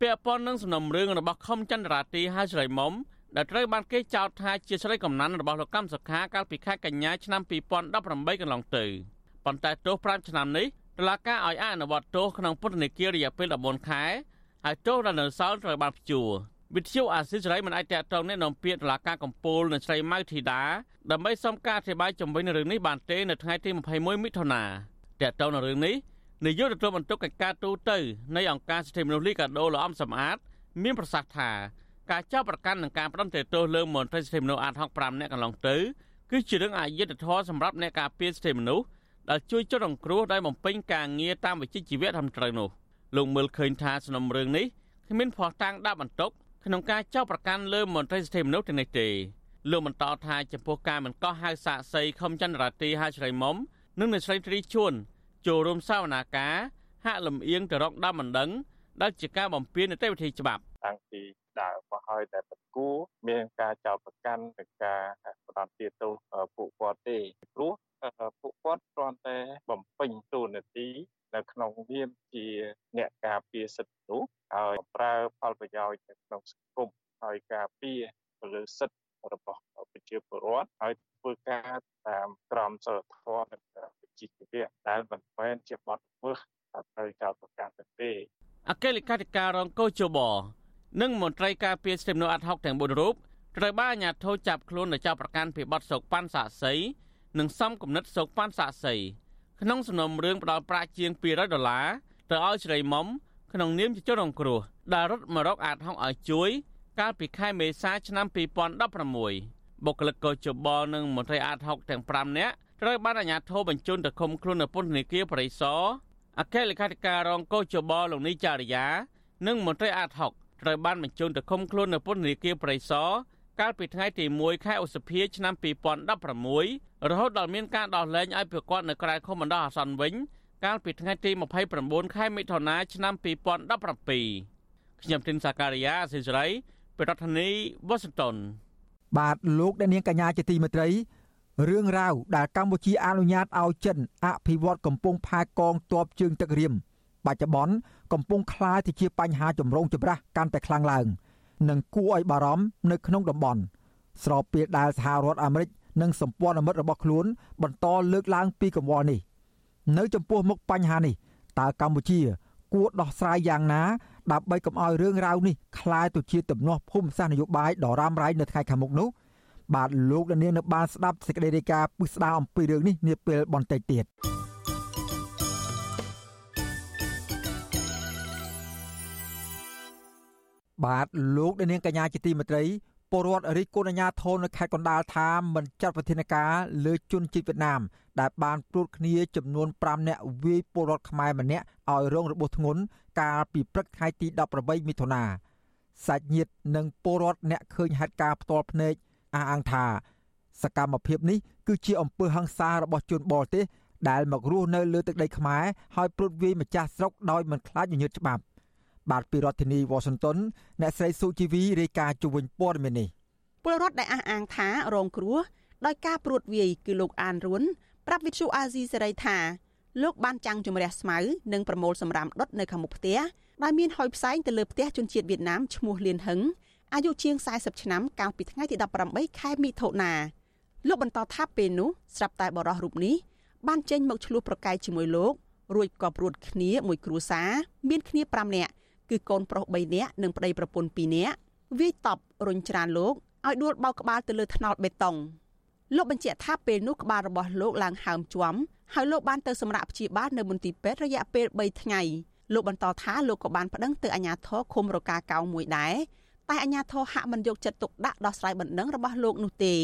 ពាក់ព័ន្ធនឹងសំណុំរឿងរបស់ខុំចន្ទរាទីហើយស្រីមុំ ដែលត្រូវបានគេចោទថាជាស្រីកំណាន់របស់លោកកម្មសុខាកាលពីខែកញ្ញាឆ្នាំ2018កន្លងទៅប៉ុន្តែទោស5ឆ្នាំនេះតុលាការឲ្យអនុវត្តទោសក្នុងពន្ធនាគាររយៈពេល14ខែហើយទោសដែលនៅសល់ត្រូវបានព្យួរវិទ្យុអាស៊ីសេរីមិនអាចតតងនេះនាំពាក្យតុលាការកំពូលនៅស្រីម៉ៅធីតាដើម្បីសុំការអធិប្បាយជំវិញរឿងនេះបានទេនៅថ្ងៃទី21មិថុនាតកតងនៅរឿងនេះនាយកទទួលបន្ទុកកិច្ចការទូតនៃអង្គការសិទ្ធិមនុស្សលីកាដូលោកអំសំអាត មានប្រសាសន៍ថា ការចាប់ប្រកាន់និងការផ្ដន្ទាទោសលើមន្ត្រីសិទ្ធិមនុស្សអាត65នាក់កន្លងទៅគឺជារឿងអយុត្តិធម៌សម្រាប់អ្នកការពារសិទ្ធិមនុស្សដែលជួយចុះរងគ្រោះដោយបំពេញការងារតាមវិជ្ជាជីវៈត្រឹមត្រូវនោះលោកមើលឃើញថាសំណុំរឿងនេះគ្មានភ័ស្តុតាងដាក់បន្ទុកក្នុងការចោទប្រកាន់លើមន្ត្រីសិទ្ធិមនុស្សទាំងនេះទេលោកបន្តថាចំពោះការមិនកោះហៅសាកសីខំចន្ទរាទីហើយស្រីមុំនិងអ្នកស្រីត្រីជួនចូលរួមសវនាការហាក់លំអៀងទៅរកដើមមិនដឹងដែលជាការបំពាននីតិវិធីច្បាប់តាំងពីដើមមកហើយតែបន្គួរមានការចោទប្រកាន់និងការបដិសេធទោសពួកគាត់ទេព្រោះពួកគាត់គ្រាន់តែបំពេញតួនាទីនៅក្នុងនាមជាអ្នកការពារសិទ្ធិមនុស្សហើយប្រើផលប្រយោជន៍នៅក្នុងសង្គមហើយការពារទៅលើសិទ្ធិរបស់ប្រជាពលរដ្ឋហើយធ្វើការតាមក្រមសីលធម៌និងវិជ្ជាជីវៈដែលមិនមែនជាបទល្មើសត្រូវចោទប្រកាន់ទេអគ្គលេខាធិការរងកោជប និងមន្ត្រីការពារសិទ្ធិមនុស្សអាត់ហុកទាំង4រូបត្រូវបានអាជ្ញាធរចាប់ខ្លួននៅចាប់ប្រកាន់ពីបទសោកប៉ាន់សាក់សីនិងសំគំនិតសោកប៉ាន់សាក់សីក្នុងសំណុំរឿងផ្ដាល់ប្រាក់ជាង200ដុល្លារទៅឲ្យស្រីមុំក្នុងនាមជាជនរងគ្រោះដែលរត់មករកអាតហុកឲ្យជួយ កាលពីខែមេសាឆ្នាំ2016បុគ្គលិកកោជបនិងមន្ត្រីអាតហុកទាំង5នាក់ត្រូវបានអាជ្ញាធរបញ្ជូនទៅឃុំខ្លួននៅពន្ធនាគារបរិសរអគ្គលេខាធិការរងកោជបលោកនីចារិយានិងមន្ត្រីអាតហុក ត្រូវបានបញ្ជូនទៅឃុំខ្លួននៅពន្ធនាគារបរិសរកាលពីថ្ងៃទី1ខែឧសភាឆ្នាំ2016រហូតដល់មានការដោះលែងឲ្យប្រកាសនៅក្រៅខុំបណ្ដោះអាសន្នវិញ កាលពីថ្ងៃទី29ខែមិថុនាឆ្នាំ2017ខ្ញុំទីនសាការីយ៉ាអសិសរីប្រធានាធិបតីវ៉ាស៊ីនតោនបាទលោកអ្នកនាងកញ្ញាជាទីមេត្រីរឿងរ៉ាវដែលកម្ពុជាអនុញ្ញាតឲ្យចិនអភិវឌ្ឍកំពង់ផែកងទ័ពជើងទឹករៀម បច្ចុប្បន្នកំពុងក្លាយទៅជាបញ្ហាចម្រូងចម្រាសកាន់តែខ្លាំងឡើង និងគួរឲ្យបារម្ភនៅក្នុងតំបន់ស្របពេលដែលសហរដ្ឋអាមេរិកនិងសម្ព័ន្ធមិត្តរបស់ខ្លួន បន្តលើកឡើងពីកង្វល់នេះ នៅចំពោះមុខបញ្ហានេះតើកម្ពុជា គួរដោះស្រាយយ៉ាងណា ដើម្បីកុំឲ្យរឿងរ៉ាវនេះក្លាយទៅជាទំនាស់ភូមិសាស្ត្រនយោបាយដ៏រ៉ាំរ៉ៃនៅថ្ងៃខាងមុខនោះបាទលោកលាននៅបានស្ដាប់សេចក្តីរាយការណ៍ពិស្ដារអំពីរឿងនេះនាពេលបន្តិចទៀត។ បាទលោកដានៀងកញ្ញាជាទីមេត្រីពលរដ្ឋរិះគន់អាជ្ញាធរនៅខេត្តកណ្ដាលថាមិនចាត់វិធានការលើជនជាតិវៀតណាម ដែលបានព្រួតគ្នាចំនួន5នាក់វាយពលរដ្ឋខ្មែរម្នាក់ឲ្យរងរបួសធ្ងន់កាលពីព្រឹកថ្ងៃទី18មិថុនាសាច់ញាតិនិងពលរដ្ឋអ្នកឃើញហេតុការណ៍ផ្ទាល់ភ្នែកអះអាងថាសកម្មភាពនេះគឺជាអំពើហិង្សារបស់ជនបរទេសដែលមករស់នៅលើទឹកដីខ្មែរហើយព្រួតវាយម្ចាស់ស្រុកដោយមិនខ្លាចញញើតច្បាប់ បាទពីរដ្ឋធានីវ៉ាស៊ីនតោនអ្នកស្រីសុជីវីរាយការណ៍ជុំវិញព័ត៌មាននេះពលរដ្ឋដែលអះអាងថារងគ្រោះដោយការព្រួតវាយគឺលោកអានរុនប្រាប់វិទ្យុអាស៊ីសេរីថាលោកបានចាំងជំរះស្មៅនិងប្រមូលសម្រាមដុតនៅខាងមុខផ្ទះដែលមានហុយផ្សែងទៅលើផ្ទះជនជាតិវៀតណាមឈ្មោះលៀនហឹងអាយុជាង40ឆ្នាំកាលពីថ្ងៃទី18ខែមិថុនាលោកបន្តថាពេលនោះស្រាប់តែបរិះរូបនេះបានចេញមកឆ្លោះប្រកែកជាមួយលោករួចក៏ព្រួតគ្នាមួយគ្រួសារមានគ្នា5នាក់ គឺកូនប្រុស3នាក់និងប្តីប្រពន្ធ2នាក់វាយតប់រុញច្រានលោកឲ្យដួលបោកក្បាលទៅលើថ្នោតបេតុងលោកបញ្ជាក់ថាពេលនោះក្បាលរបស់លោកឡើងហើមជាំហើយលោកបានទៅសម្រាប់ព្យាបាលនៅមន្ទីរពេទ្យរយៈពេល3ថ្ងៃលោកបន្តថាលោកក៏បានប្តឹងទៅអាជ្ញាធរឃុំរកាកៅមួយដែរតែអាជ្ញាធរហាក់មិនយកចិត្តទុកដាក់ដោះស្រាយបណ្ដឹងរបស់លោកនោះទេ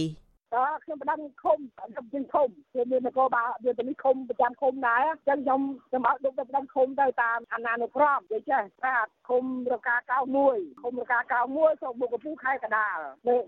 អើខ្ញុំប្តឹងឃុំខ្ញុំជិះឃុំគឺមាននគរបាលវាទៅនេះឃុំប្រចាំឃុំដែរអញ្ចឹងខ្ញុំខ្ញុំឲ្យលោកទៅប្តឹងឃុំទៅតាមអាណានុក្រមនិយាយចេះថាឃុំរកា91ឃុំរកា91ស្រុកមុខកំពូខេត្តកដាល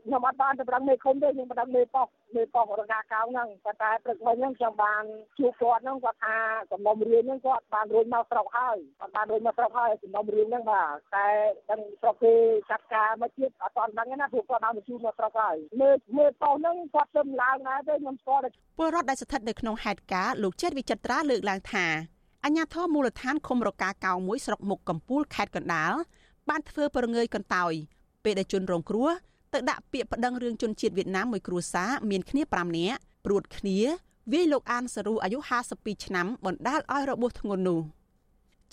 ខ្ញុំអត់បានទៅប្តឹងមេឃុំទេខ្ញុំប្តឹងមេប៉ុស្តិ៍មេប៉ុស្តិ៍រកាកៅហ្នឹងប៉ុន្តែព្រឹកមិញហ្នឹងខ្ញុំបានជួបគាត់ហ្នឹងគាត់ថាសំណុំរឿងហ្នឹងគាត់បានរួចមកស្រុកហើយគាត់បានរួចមកស្រុកហើយសំណុំរឿងហ្នឹងបាទតែដឹងស្រុកគេចាត់ការមកទៀតអត់ទាន់ដឹងណាព្រោះគាត់បានមកជួបមកស្រុកហើយមើលមើលប៉ុស្តិ៍ហ្នឹងគាត់ទៅឡើងដែរទេខ្ញុំស្គាល់ពលរដ្ឋដែលស្ថិតនៅក្នុងហេតុការណ៍លោកជាតិវិចិត្រាលើកឡើងថាអញ្ញាធមមូលដ្ឋានឃុំរកាកៅមួយស្រុកមុខកំពូលខេត្តកណ្ដាលបានធ្វើប្រងើយកន្តើយពេលដែលជនរងគ្រោះទៅដាក់ពាក្យប្តឹងរឿងជនជាតិវៀតណាមមួយគ្រួសារមានគ្នា5នាក់ព្រួតគ្នាវាយលោកអានសរូអាយុ52ឆ្នាំបណ្ដាលឲ្យរបួសធ្ងន់នោះ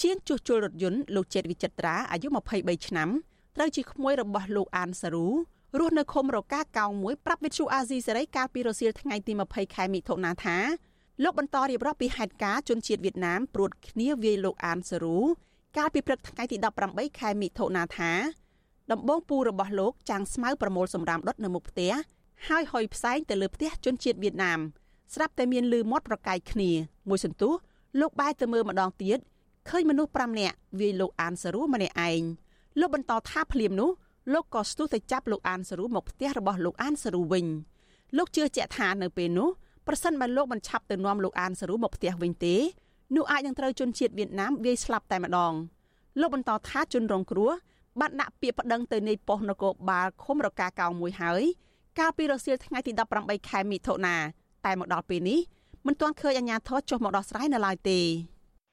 ជាងជួសជុលរថយន្តលោកចេតវិចិត្រាអាយុ23ឆ្នាំត្រូវជាក្មួយរបស់លោកអានសរូ រស់នៅឃុំរកាកោងមួយប្រាប់វិទ្យុអាស៊ីសេរីកាលពីរសៀលថ្ងៃទី20ខែមិថុនាថាលោកបន្តរៀបរាប់ពីហេតុការណ៍ជនជាតិវៀតណាមព្រួតគ្នាវាយលោកអានសេរូកាលពីព្រឹកថ្ងៃទី18ខែមិថុនាថាដំបងពូរបស់លោកចាំងស្មៅប្រមូលសម្រាមដុតនៅមុខផ្ទះហើយហុយផ្សែងទៅលើផ្ទះជនជាតិវៀតណាមស្រាប់តែមានលឺមាត់ប្រកែកគ្នាមួយសន្ទុះលោកបែរទៅមើលម្ដងទៀតឃើញមនុស្ស5នាក់វាយលោកអានសរូម្នាក់ឯងលោកបន្តថាភ្លាមនោះ លោកក៏ស្ទុះទៅចាប់លោកអានសរូមកផ្ទះរបស់លោកអានសរូវិញលោកជឿជាក់ថានៅពេលនោះប្រសិនបើលោកមិនឆាប់ទៅនាំលោកអានសរូមកផ្ទះវិញទេនោះអាចនឹងត្រូវជនជាតិវៀតណាមវាយស្លាប់តែម្ដងលោកបន្តថាជនរងគ្រោះបានដាក់ពាក្យប្តឹងទៅនាយប៉ុស្តិ៍នគរបាលឃុំរកាកៅមួយហើយកាលពីរសៀលថ្ងៃទី18ខែមិថុនាតែមកដល់ពេលនេះមិនទាន់ឃើញអាជ្ញាធរចុះមកដោះស្រាយនៅឡើយទេ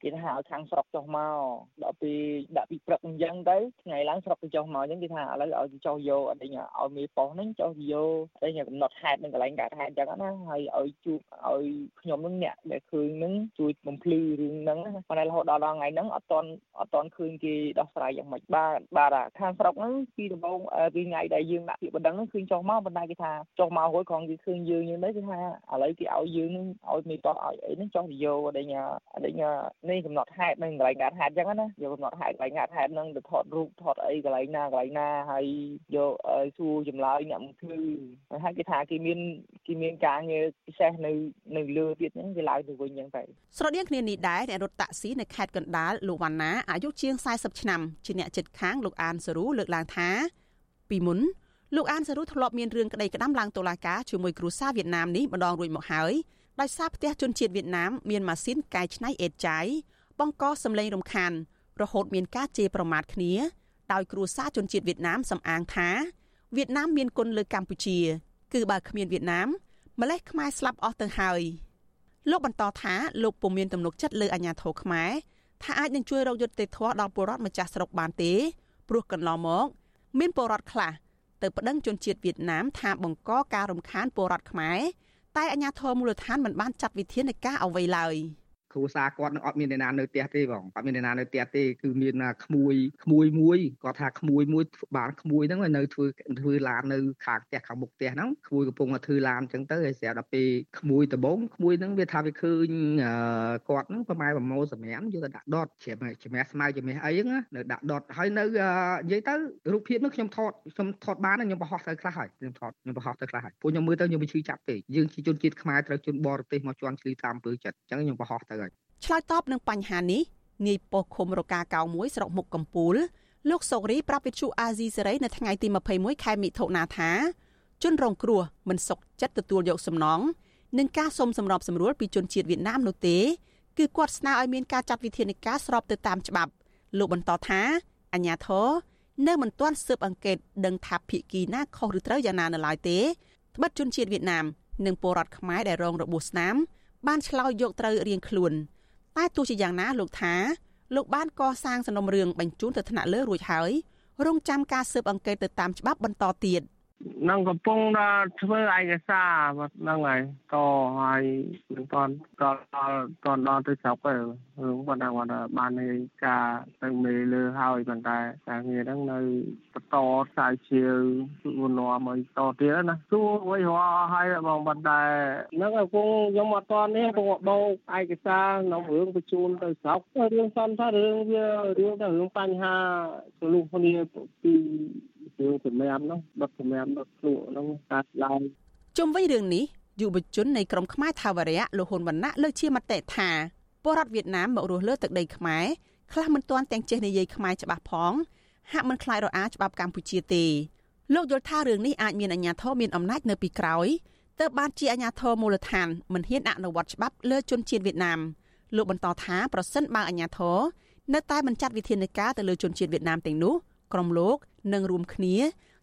គេថាឲ្យខាងស្រុកចុះមកដល់ពីដាក់ពីព្រឹកអញ្ចឹងទៅថ្ងៃឡើងស្រុកទៅចុះមកអញ្ចឹងគេថាឥឡូវឲ្យចុះយកអត់ឲ្យឲ្យមេប៉ុស្តិ៍ហ្នឹងចុះយកអីកំណត់ហេតុនឹងកន្លែងកើតហេតុអញ្ចឹងណាហើយឲ្យជួបឲ្យខ្ញុំនឹងអ្នកដែលឃើញនឹងជួយបំភ្លឺរឿងហ្នឹងប៉ុន្តែរហូតដល់ថ្ងៃហ្នឹងអត់តន់អត់តន់ឃើញគេដោះស្រាយយ៉ាងម៉េចបាទបាទខាងស្រុកហ្នឹងពីដំបូងពីថ្ងៃដែលយើងដាក់ពាក្យបណ្ដឹងហ្នឹងឃើញចុះមកប៉ុន្តែគេថាចុះមករួចគ្រាន់គេឃើញយើងយើងទៅគេថាឥឡូវគេឲ្យយើងនឹងឲ្យមេប៉ុស្តិ៍ឲ្យអីហ្នឹងចុះទៅយកអីអីនេះកំណត់ហេតុនៅកន្លែងកាត់ហេតុអញ្ចឹងណាយកកំណត់ហេតុកន្លែងកាត់ហេតុហ្នឹងទៅថតរូបថតអីកន្លែងណាកន្លែងណាហើយយកសួរចម្លើយអ្នកមកធ្វើហើយគេថាគេមានគេមានការងារពិសេសនៅនៅលើទៀតហ្នឹងគេឡើងទៅវិញអញ្ចឹងទៅស្រដៀងគ្នានេះដែរអ្នករត់តាក់ស៊ីនៅខេត្តកណ្ដាលលោកវណ្ណាអាយុជាង40ឆ្នាំជាអ្នកចិត្តខាងលោកអានសរូលើកឡើងថាពីមុនលោកអានសារុធ្លាប់មានរឿងក្តីក្តាំឡើងតុលាការជាមួយគ្រូសាវៀតណាមនេះម្ដងរួចមកហើយ ដោយសារផ្ទះជនជាតិវៀតណាមមានម៉ាស៊ីនកែច្នៃអេតចាយបង្កសម្លេងរំខានរហូតមានការជេរប្រមាថគ្នាដោយគ្រួសារជនជាតិវៀតណាមសំអាងថាវៀតណាមមានគុណលើកម្ពុជា គឺបើគ្មានវៀតណាមម្លេះខ្មែរស្លាប់អស់ទៅហើយលោកបន្តថាលោកពុំមានទំនុកចិត្តលើអាញាធរខ្មែរថាអាចនឹងជួយរកយុត្តិធម៌ដល់ពលរដ្ឋម្ចាស់ស្រុកបានទេព្រោះកន្លងមកមានពលរដ្ឋខ្លះទៅប្តឹងជនជាតិវៀតណាមថាបង្កការរំខានពលរដ្ឋខ្មែរ តែអាញាធរមូលដ្ឋានមិនបានចាត់វិធានការអ្វីឡើយ។ គ្រួសារគាត់នឹងអត់មានអ្នកណានៅផ្ទះទេបងអត់មានអ្នកណានៅផ្ទះទេគឺមានក្មួយក្មួយមួយគាត់ថាក្មួយមួយបានក្មួយហ្នឹងនៅធ្វើធ្វើឡាននៅខាងផ្ទះខាងមុខផ្ទះហ្នឹងក្មួយកំពុងធ្វើឡានអញ្ចឹងទៅហើយស្រាប់ដល់ពេលក្មួយដំបងក្មួយហ្នឹងវាថាវាឃើញគាត់ហ្នឹងប្រម៉ែប្រម៉ូសម្រាមយកទៅដាក់ដុតជ្រាបជំនះស្មៅជំនះអីហ្នឹងនៅដាក់ដុតហើយនៅនិយាយទៅរូបភាពហ្នឹងខ្ញុំថតខ្ញុំថតបានខ្ញុំបង្ហោះទៅខ្លះហើយខ្ញុំថតខ្ញុំបង្ហោះទៅខ្លះហើយពួកខ្ញុំមើលទៅខ្ញុំមិនឈឺចាប់ទេយើងជាជនជាតិខ្មែរត្រូវជនបរទេសមកជន់ឈ្លីតាមអំពើចិត្តអញ្ចឹងខ្ញុំបង្ហោះទៅ ឆ្លើយតបនឹងបញ្ហានេះនាយប៉ុស្តិ៍ឃុំរកាកៅមួយស្រុកមុខកំពូលលោកសុករីប្រាប់វិទ្យុអាស៊ីសេរីនៅថ្ងៃទី21ខែមិថុនាថាជនរងគ្រោះមិនសុខចិត្តទទួលយកសំណងនឹងការសុំសម្របសម្រួលពីជនជាតិវៀតណាមនោះទេគឺគាត់ស្នើឲ្យមានការចាត់វិធានការស្របទៅតាមច្បាប់លោកបន្តថាអញ្ញាធរនៅមិនទាន់ស៊ើបអង្កេតដឹងថាភៀកគីណាខុសឬត្រូវយ៉ាងណានៅឡើយទេត្បិតជនជាតិវៀតណាមនិងពលរដ្ឋខ្មែរដែលរងរបួសស្នាមបានឆ្លោយយកត្រូវរៀងខ្លួន តែទោះជាយ៉ាងណាលោកថាលោកបានកសាងសំណុំរឿងបញ្ជូនទៅថ្នាក់លើរួចហើយរងចាំការស៊ើបអង្កេតទៅតាមច្បាប់បន្តទៀត។ នឹងកំពុងដល់ធ្វើឯកសារហ្នឹងហើយតហើយមិនតាន់ដល់ដល់ដល់ទៅស្រុកទេរឿងគាត់ថាគាត់បាននៃការទៅមេលើហើយប៉ុន្តែការងារហ្នឹងនៅបន្តខ្សែជាវួននាំឲ្យតទៀតណាទោះអ្វីរហហើយបងប៉ុន្តែហ្នឹងគង់ខ្ញុំអត់តនេះគង់បោកឯកសារក្នុងរឿងបញ្ជូនទៅស្រុករឿងសំថារឿងវារឿងទៅរឿងបញ្ហាទលុះគ្នាពី រឿងសម្រាប់នោះដុតសម្រាប់ដុតភ្លក់នោះកាត់ឡើងជុំវិញរឿងនេះយុវជននៃក្រមខ្មែរថាវរៈលោកហ៊ុនវណ្ណៈលើកជាមតិថាពលរដ្ឋវៀតណាមមករស់លើទឹកដីខ្មែរខ្លះមិនទាន់ទាំងចេះនិយាយខ្មែរច្បាស់ផងហាក់មិនខ្លាចរអាច្បាប់កម្ពុជាទេលោកយល់ថារឿងនេះអាចមានអាជ្ញាធរមានអំណាចនៅពីក្រោយទើបបានជាអាជ្ញាធរមូលដ្ឋានមិនហ៊ានអនុវត្តច្បាប់លើជនជាតិវៀតណាមលោកបន្តថាប្រសិនបើអាជ្ញាធរនៅតែមិនចាត់វិធានការទៅលើជនជាតិវៀតណាមទាំងនោះ ក្រុមលោកនឹងរួមគ្នា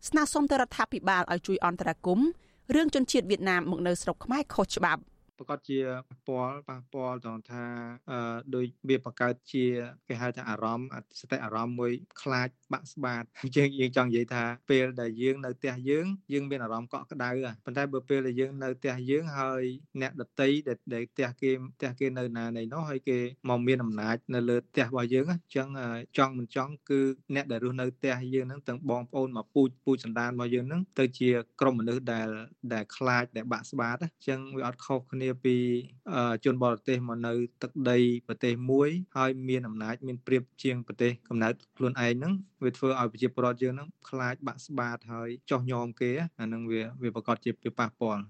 ស្នើសុំទៅរដ្ឋាភិបាលឲ្យជួយអន្តរាគមន៍រឿងជនជាតិវៀតណាមមកនៅស្រុកខ្មែរខុសច្បាប់ ប្រកាសជាប៉ះពាល់ប៉ះពាល់ត្រង់ថាអឺដោយវាបង្កើតជាគេហៅថាអារម្មណ៍សតិអារម្មណ៍មួយខ្លាចបាក់ស្បាតយើងយើងចង់និយាយថាពេលដែលយើងនៅផ្ទះយើងយើងមានអារម្មណ៍កក់ក្ដៅប៉ុន្តែបើពេលដែលយើងនៅផ្ទះយើងហើយអ្នកដតីដែលផ្ទះគេផ្ទះគេនៅណានៃនោះហើយគេមកមានអំណាចនៅលើផ្ទះរបស់យើងអញ្ចឹងចង់មិនចង់គឺអ្នកដែលរស់នៅផ្ទះយើងហ្នឹងទាំងបងប្អូនមកពូជពូជសន្តានរបស់យើងហ្នឹងទៅជាក្រុមមនុស្សដែលដែលខ្លាចដែលបាក់ស្បាតអញ្ចឹងវាអត់ខុសគ្នាពីជនបរទេសមកនៅទឹកដីប្រទេសមួយហើយមានអំណាចមានព្រៀបជាងប្រទេសកំណើតខ្លួនឯងហ្នឹងវាធ្វើឲ្យប្រជាពលរដ្ឋយើងហ្នឹងខ្លាចបាក់ស្បាតហើយចោះញោមគេអាហ្នឹងវាវាប្រកាសជាវាប៉ះពាល់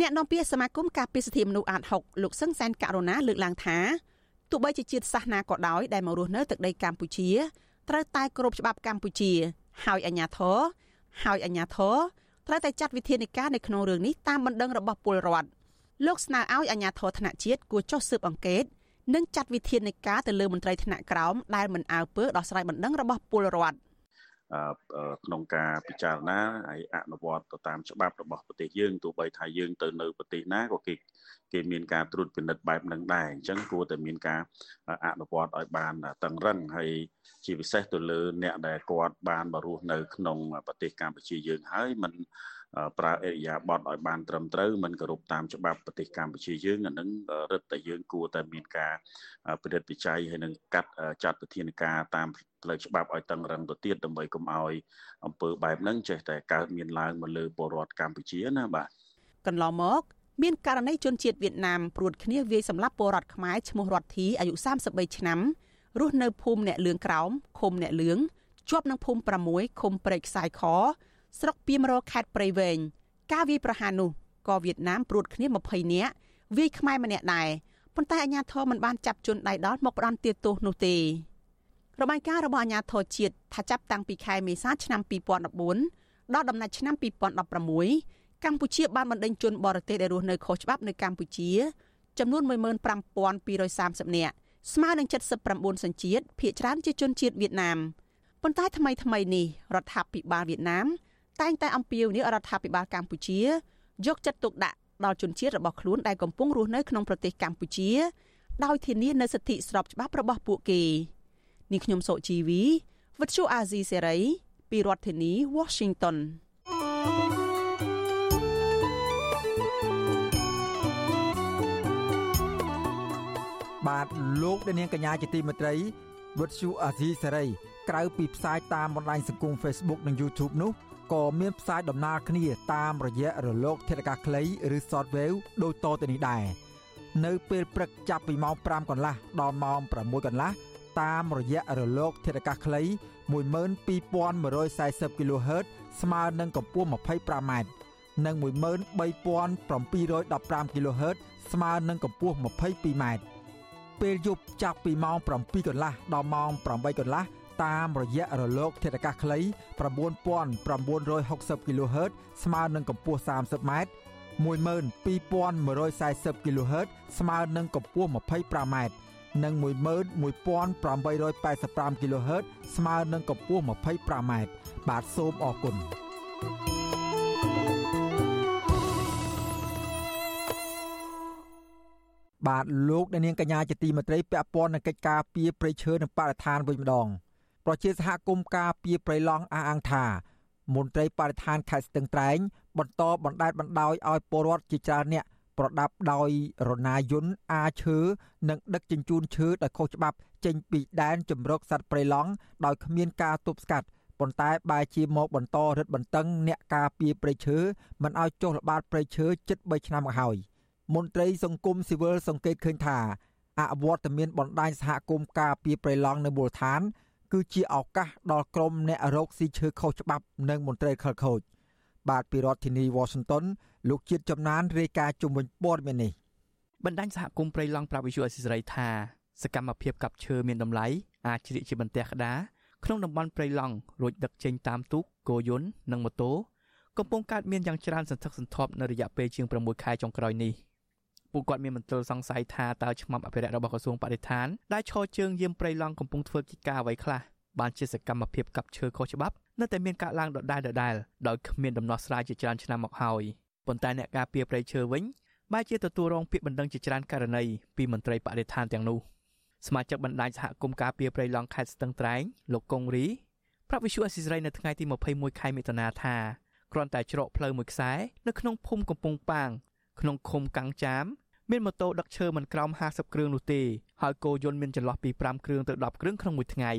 អ្នកនាំពាក្យសមាគមការពារសិទ្ធិមនុស្សអាត6លោកសឹងសែនករណាលើកឡើងថាទោះបីជាជាតិសាសនាក៏ដោយដែលមករស់នៅទឹកដីកម្ពុជាត្រូវតែគោរពច្បាប់កម្ពុជា ហើយអាជ្ញាធរហើយអាជ្ញាធរត្រូវតែចាត់វិធានការនៅក្នុងរឿងនេះតាមបណ្ដឹងរបស់ពលរដ្ឋ លោកស្នើឲ្យអាជ្ញាធរថ្នាក់ជាតិគួរចុះស៊ើបអង្កេតនិងចាត់វិធានការទៅលើមន្ត្រីថ្នាក់ក្រោមដែលមិនអើពើដោះស្រាយបណ្ដឹងរបស់ពលរដ្ឋក្នុងការពិចារណាហើយអនុវត្តទៅតាមច្បាប់របស់ប្រទេសយើងទោះបីថាយើងទៅនៅប្រទេសណាក៏គេគេមានការត្រួតពិនិត្យបែបហ្នឹងដែរអញ្ចឹងគួរតែមានការអនុវត្តឲ្យបានតឹងរឹងហើយជាពិសេសទៅលើអ្នកដែលគាត់បានមករស់នៅក្នុងប្រទេសកម្ពុជាយើងហើយមិន ប្រើអេរិយាបថឲ្យបានត្រឹមត្រូវមិនគោរពតាមច្បាប់ប្រទេសកម្ពុជាយើងអានឹងរឹតតែយើងគួរតែមានការពិនិត្យវិจัยហើយនឹងកាត់ចាត់វិធានការតាមផ្លូវច្បាប់ឲ្យតឹងរឹងទៅទៀតដើម្បីកុំឲ្យអំពើបែបហ្នឹងចេះតែកើតមានឡើងមកលើពលរដ្ឋកម្ពុជាណាបាទកន្លងមកមានករណីជនជាតិវៀតណាមព្រួតគ្នាវាយសម្លាប់ពលរដ្ឋខ្មែរឈ្មោះរតធីអាយុ33ឆ្នាំរស់នៅភូមិអ្នកលឿងក្រោមឃុំអ្នកលឿងជាប់នឹងភូមិ6ឃុំព្រែកខ្សាយខ ស្រុកពីមរខេត្តព្រៃវែងការវាយប្រហារនោះក៏វៀតណាមព្រួតគ្នា20នាក់វាយខ្មែរម្នាក់ដែរប៉ុន្តែអាជ្ញាធរមិនបានចាប់ជនដៃដល់មកផ្ដន់ទោសនោះទេរបាយការណ៍របស់អាជ្ញាធរជាតិថាចាប់តាំងពីខែមេសាឆ្នាំ2014ដល់ដំណាច់ឆ្នាំ2016កម្ពុជាបានបណ្តេញជនបរទេសដែលរស់នៅខុសច្បាប់នៅកម្ពុជាចំនួន15230នាក់ស្មើនឹង79សញ្ជាតិភាគច្រើនជាជនជាតិវៀតណាមប៉ុន្តែថ្មីថ្មីនេះរដ្ឋាភិបាលវៀតណាម តែងតែអំពាវនាវរដ្ឋាភិបាលកម្ពុជា យកចិត្តទុកដាក់ដល់ជនជាតិរបស់ខ្លួនដែលកំពុងរស់នៅក្នុងប្រទេសកម្ពុជា ដោយធានានូវសិទ្ធិស្របច្បាប់របស់ពួកគេនេះខ្ញុំសុជីវីវិទ្យុអាស៊ីសេរីពីរដ្ឋធានី Washington បាទលោកអ្នកនាងកញ្ញាជាទីមេត្រីវិទ្យុអាស៊ីសេរីក្រៅពីផ្សាយតាមបណ្ដាញសង្គម Facebook និង YouTube នោះ ក៏មានផ្សាយដំណើរគ្នាតាមរយៈរលក ធាតុអាកាសខ្លីឬ Shortwave ដូចតទៅនេះដែរនៅពេលព្រឹកចាប់ពីម៉ោង5កន្លះដល់ម៉ោង6កន្លះតាមរយៈរលក ធាតុអាកាសខ្លី12140 kHz ស្មើនឹងកម្ពស់ 25m និង13715 kHz ស្មើនឹងកម្ពស់ 22m ពេលយប់ចាប់ពីម៉ោង7កន្លះដល់ម៉ោង8កន្លះ តាមរយៈរលកធាតុអាកាសខ្លី9960 kHz ស្មើនឹងកម្ពស់ 30m 12140 kHz ស្មើនឹងកម្ពស់ 25m និង11885 kHz ស្មើនឹងកម្ពស់ 25m បាទសូមអរគុណបាទលោកអ្នកនាងកញ្ញាជាទីមេត្រីពាក់ព័ន្ធនឹងកិច្ចការពីប្រៃឈើនិងបរិស្ថានវិញម្ដង ប្រជាសហគមន៍ការពីប្រៃឡង់អះអាងថាមន្ត្រីបរិស្ថានខេត្តស្ទឹងត្រែងបន្តបណ្តែតបណ្តោយឲ្យពលរដ្ឋជាច្រើនអ្នកប្រដាប់ដោយរណាយន្តអាឈើនិងដឹកជញ្ជូនឈើដោយខុសច្បាប់ចេញពីដែនជំរកសត្វព្រៃឡង់ដោយគ្មានការទប់ស្កាត់ប៉ុន្តែបែរជាមកបន្តរឹតបន្តឹងអ្នកការពារព្រៃឈើមិនឲ្យចុះល្បាតព្រៃឈើជិត3ឆ្នាំមកហើយមន្ត្រីសង្គមស៊ីវិលសង្កេតឃើញថាអវត្តមានបណ្ដាញសហគមន៍ការពារព្រៃឡង់នៅមូលដ្ឋាន គឺជាឱកាសដល់ក្រុមអ្នករោគស៊ីឈើខុសច្បាប់និងមន្ត្រីខលខូចបាទពីរដ្ឋធានី Washington លោកជាតិចំណានរាយការណ៍ជុំវិញព័ត៌មាននេះបណ្ដាញសហគមន៍ព្រៃឡង់ប្រាប់វិទ្យុអសិរ័យថាសកម្មភាពកាប់ឈើមានតម្លៃអាចជ្រៀកជាបន្ទះក្តារក្នុងតំបន់ព្រៃឡង់រួចដឹកចេញតាមទូកគោយន្តនិងម៉ូតូកំពុងកើតមានយ៉ាងច្រើនសន្ធឹកសន្ធាប់នៅរយៈពេលជាង6ខែចុងក្រោយនេះ ពួកគាត់មានមន្ទិលសង្ស័យថាតើឆ្មាំអភិរក្សរបស់ក្រសួងបរិស្ថានដែលឈរជើងយាមព្រៃឡង់កំពុងធ្វើកិច្ចការអ្វីខ្លះបានជាសកម្មភាពកាប់ឈើខុសច្បាប់នៅតែមានការឡើងដដែលដដែលដោយគ្មានដំណោះស្រាយជាច្រើនឆ្នាំមកហើយប៉ុន្តែអ្នកការពារព្រៃឈើវិញបែរជាទទួលរងពាក្យបណ្ដឹងជាច្រើនករណីពីមន្ត្រីបរិស្ថានទាំងនោះសមាជិកបណ្ដាញសហគមន៍ការពារព្រៃឡង់ខេត្តស្ទឹងត្រែងលោកកុងរីប្រាប់វិសុអសិរ័យនៅថ្ងៃទី21ខែមិថុនាថាគ្រាន់តែច្រកផ្លូវមួយខ្សែនៅក្នុងភូមិកំពង់ប៉ាងក្នុងឃុំកាំងចាម មានម៉ូតូដឹកឈើមិនក្រោម50គ្រឿងនោះទេហើយគោយន្តមានចន្លោះពី5គ្រឿងទៅ10គ្រឿងក្នុងមួយថ្ងៃ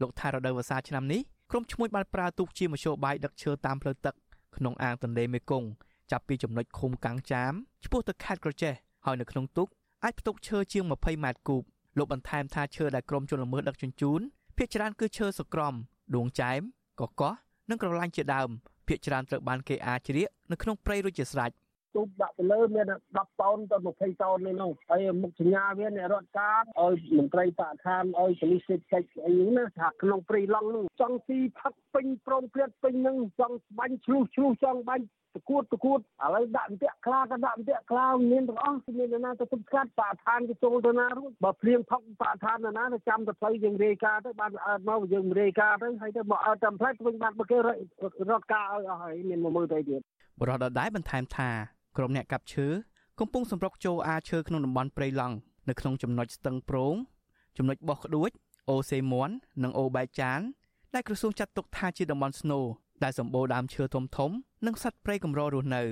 លោកថារដូវវស្សាឆ្នាំនេះក្រុមឈ្មួញបានប្រើទូកជាមធ្យោបាយដឹកឈើតាមផ្លូវទឹកក្នុងអាងទន្លេមេគង្គចាប់ពីចំណុចឃុំកាំងចាមឆ្ពោះទៅខេត្តក្រចេះហើយនៅក្នុងទូកអាចផ្ទុកឈើជាង20ម៉ែត្រគូបលោកបន្ថែមថាឈើដែលក្រុមជនល្មើសដឹកជញ្ជូនភាគច្រើនគឺឈើសក្រំដួងចែមកកោះនិងក្រឡាញ់ជាដើមភាគច្រើនត្រូវបានគេអាចជ្រៀកនៅក្នុងព្រៃរួចជាស្រេច ទូបដាក់ទៅលើមាន10តោនទៅ20តោននេះនោះហើយមុខសញ្ញាវាអ្នករដ្ឋការឲ្យមន្ត្រីបរិស្ថានឲ្យប៉ូលីសសេដ្ឋកិច្ចអីណាថាក្នុងព្រៃឡង់នោះចង់ស៊ីផឹកពេញព្រមព្រៀងពេញនឹងចង់បាញ់ឆ្លុះឆ្លុះចង់បាញ់តគួតតគួតឥឡូវដាក់អន្ទាក់ខ្លាក៏ដាក់អន្ទាក់ខ្លាមានទាំងអស់មាននរណាទៅទប់ស្កាត់បរិស្ថានគេចូលទៅណារួចបើព្រៀងផឹកបរិស្ថានណាទៅចាំទៅផ្លូវយើងរាយការទៅបានអើតមកយើងរាយការទៅហើយទៅមកអើតតាមផ្លូវវិញបាត់មកគេរត់ការឲ្យអស់ហើយមានមកមើលទៅទៀតបរិះដដែលបន្ថែមថា ក្រុមអ្នកកាប់ឈើកំពុងសម្រុកចូលអាឈើក្នុងតំបន់ព្រៃឡង់នៅក្នុងចំណុចស្ទឹងប្រងចំណុចបោះក្ដួច អូសេមន់និងអូបែកចានដែលក្រសួងចាត់ទុកថាជាតំបន់ស្នូដែលសម្បូរដើមឈើធំធំ និងសត្វព្រៃកម្ររស់នៅ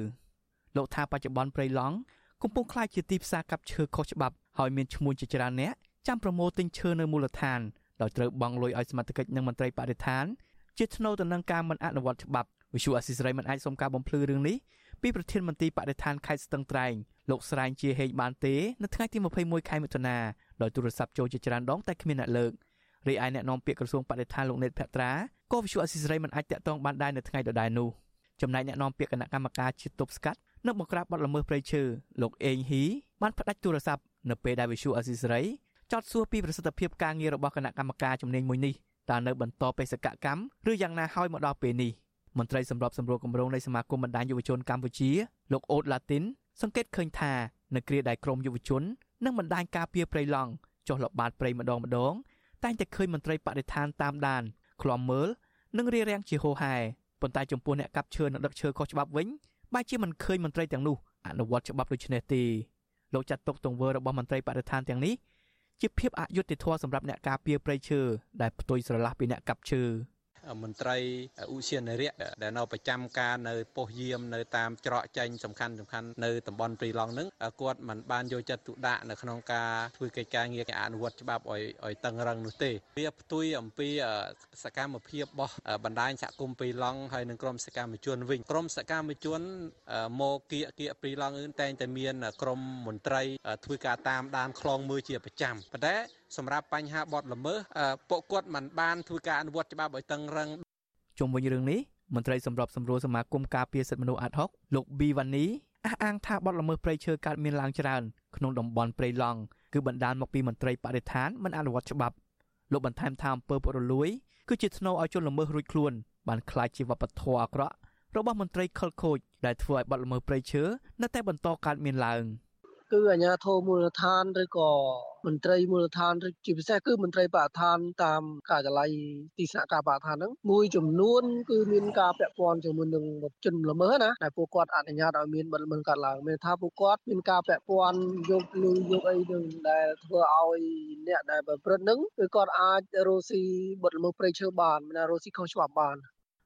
លោកថាបច្ចុប្បន្នព្រៃឡង់កំពុងក្លាយជាទីផ្សារកាប់ឈើខុសច្បាប់ហើយមានឈ្មោះជាច្រើនអ្នកចាំប្រមូលទិញឈើនៅមូលដ្ឋានដោយត្រូវបង់លុយឲ្យសមត្ថកិច្ចនិងមន្ត្រីបរិស្ថានជាថ្នូវទៅនឹងការមិនអនុវត្តច្បាប់វិសុអសិសរីមិនអាចសុំការបំភ្លឺរឿងនេះ ពីប្រធានមន្ត្រីបដិឋានខេត្តស្ទឹងត្រែងលោកស្រែងជាហេងបានទេនៅថ្ងៃទី21ខែមិថុនាដោយទូរស័ព្ទចូលជាច្រើនដងតែគ្មានអ្នកលើករីឯអ្នកនាំពាក្យក្រសួងបដិឋានលោកណេតភត្រាក៏វិសុអសិសរីមិនអាចតាក់ទងបានដែរនៅថ្ងៃដដែលនោះចំណែកអ្នកនាំពាក្យគណៈកម្មការជាតិទប់ស្កាត់និងបង្ក្រាបបទល្មើសព្រៃឈើលោកអេងហ៊ីបានផ្ដាច់ទូរស័ព្ទនៅពេលដែលវិសុអសិសរីចោទសួរពីប្រសិទ្ធភាពការងាររបស់គណៈកម្មការជំនាញមួយនេះតើនៅបន្តបេសកកម្មឬយ៉ាងណាហើយមកដល់ពេលនេះ មន្ត្រីសម្របសម្រួលគម្រោងនៃសមាគមបណ្ដាញយុវជនកម្ពុជាលោកអូតឡាទីនសង្កេតឃើញថានៅគ្រាដែលក្រមយុវជននិងបណ្ដាញការពារព្រៃឡង់ចុះល្បាតព្រៃម្ដងម្ដងតែងតែឃើញមន្ត្រីបដិឋានតាមដានឃ្លាំមើលនិងរារាំងជាហូរហែប៉ុន្តែចំពោះអ្នកកាប់ឈើនិងដឹកឈើខុសច្បាប់វិញបែរជាមិនឃើញមន្ត្រីទាំងនោះអនុវត្តច្បាប់ដូចនេះទេលោកចាត់ទុកទង្វើរបស់មន្ត្រីបដិឋានទាំងនេះជាភាពអយុត្តិធម៌សម្រាប់អ្នកការពារព្រៃឈើដែលផ្ទុយស្រឡះពីអ្នកកាប់ឈើ មន្ត្រីឧស្សាហនរិយដែលនៅប្រចាំការនៅប៉ុស្តិ៍យាមនៅតាមច្រកចេញសំខាន់សំខាន់នៅតំបន់ព្រៃឡង់ហ្នឹងគាត់មិនបានយកចិត្តទុកដាក់នៅក្នុងការធ្វើកិច្ចការងារអនុវត្តច្បាប់ឲ្យឲ្យតឹងរឹងនោះទេវាផ្ទុយអំពីសកម្មភាពរបស់បណ្ដាញសហគមន៍ព្រៃឡង់ហើយនិងក្រុមសកម្មជនវិញក្រុមសកម្មជនមកគៀកគៀកព្រៃឡង់ហ្នឹងតែងតែមានក្រុមមន្ត្រីធ្វើការតាមដានខ្លងមើលជាប្រចាំប៉ុន្តែ សម្រាប់បញ្ហាបទល្មើសពួកគាត់មិនបានធ្វើការអនុវត្តច្បាប់ឲ្យតឹងរឹងជុំវិញរឿងនេះមន្ត្រីសម្របសម្រួលសមាគមការពារសិទ្ធិមនុស្សអាត់ហុកលោកប៊ីវ៉ានីអះអាងថាបទល្មើសព្រៃឈើកើតមានឡើងច្រើនក្នុងតំបន់ព្រៃឡង់គឺបណ្ដាលមកពីមន្ត្រីបរិស្ថានមិនអនុវត្តច្បាប់លោកបន្ថែមថាអំពើពុករលួយគឺជាធ្នូឲ្យជនល្មើសរួចខ្លួនបានខ្លាចជាវប្បធម៌អាក្រក់របស់មន្ត្រីខិលខូចដែលធ្វើឲ្យបទល្មើសព្រៃឈើនៅតែបន្តកើតមានឡើង។ គឺអាជ្ញាធរមូលដ្ឋានឬក៏មន្ត្រីមូលដ្ឋានឬជាពិសេសគឺមន្ត្រីបរិស្ថានតាមការិយាល័យទីស្នាក់ការបរិស្ថានហ្នឹងមួយចំនួនគឺមានការពាក់ព័ន្ធជាមួយនឹងជនល្មើសណាដែលពួកគាត់អនុញ្ញាតឲ្យមានបទល្មើសកើតឡើងមានថាពួកគាត់មានការពាក់ព័ន្ធយកលុយយកអីនឹងដែលធ្វើឲ្យអ្នកដែលប្រព្រឹត្តហ្នឹងគឺគាត់អាចរស់ស៊ីបទល្មើសព្រៃឈើបានមិនថារស់ស៊ីខុសច្បាប់បាន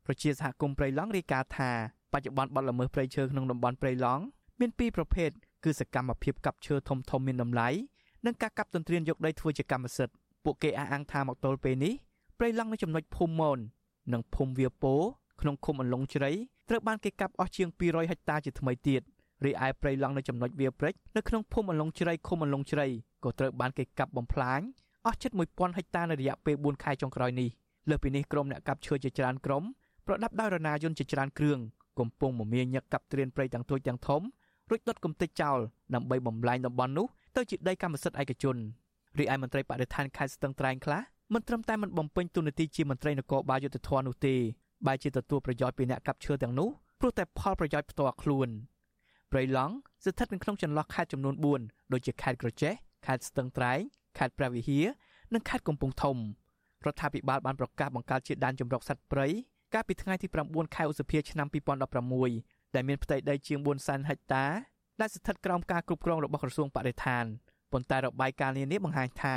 ប្រជាសហគមន៍ព្រៃឡង់រាយការណ៍ថាបច្ចុប្បន្នបទល្មើសព្រៃឈើក្នុងតំបន់ព្រៃឡង់មានពីរប្រភេទ គឺសកម្មភាពកាប់ឈើធំធំមានតម្លៃនិងការកាប់ទន្ទ្រានយកដីធ្វើជាកម្មសិទ្ធិពួកគេអះអាងថាមកទល់ពេលនេះព្រៃឡង់នៅចំណុចភូមិមននិងភូមិវាពោក្នុងឃុំអន្លង់ជ្រៃត្រូវបានគេកាប់អស់ជាង200ហិកតាជាថ្មីទៀតរីឯព្រៃឡង់នៅចំណុចវាព្រិចនៅក្នុងភូមិអន្លង់ជ្រៃឃុំអន្លង់ជ្រៃក៏ត្រូវបានគេកាប់បំផ្លាញអស់ជិត1000ហិកតានៅរយៈពេល4ខែចុងក្រោយនេះលើសពីនេះក្រុមអ្នកកាប់ឈើជាច្រើនក្រុមប្រដាប់ដោយរណាយន្តជាច្រើនគ្រឿងកំពុងមមាញឹកកាប់ទ្រានព្រៃទាំងតូចទាំងធំ រួចដុតកំទេចចោលដើម្បីបំលែងតំបន់នោះទៅជាដីកម្មសិទ្ធិឯកជនរីឯមន្ត្រីបរិស្ថានខេត្តស្ទឹងត្រែងខ្លះមិនត្រឹមតែមិនបំពេញតួនាទីជាមន្ត្រីនគរបាលយុតិធធនោះទេបែរជាទទួលប្រយោជន៍ពីអ្នកកាប់ឈើទាំងនោះព្រោះតែផលប្រយោជន៍ផ្ទាល់ខ្លួនព្រៃឡង់ស្ថិតនៅក្នុងចន្លោះខេត្តចំនួន4ដូចជាខេត្តក្រចេះខេត្តស្ទឹងត្រែងខេត្តព្រះវិហារនិងខេត្តកំពង់ធំរដ្ឋាភិបាលបានប្រកាសបង្កើតជាដែនជម្រកសត្វព្រៃកាលពីថ្ងៃទី9ខែឧសភាឆ្នាំ2016 ដែលមានផ្ទៃដីជាង4សែនហិកតាដែលស្ថិតក្រោមការគ្រប់គ្រងរបស់ក្រសួងបរិស្ថានប៉ុន្តែរបាយការណ៍នានាបង្ហាញថា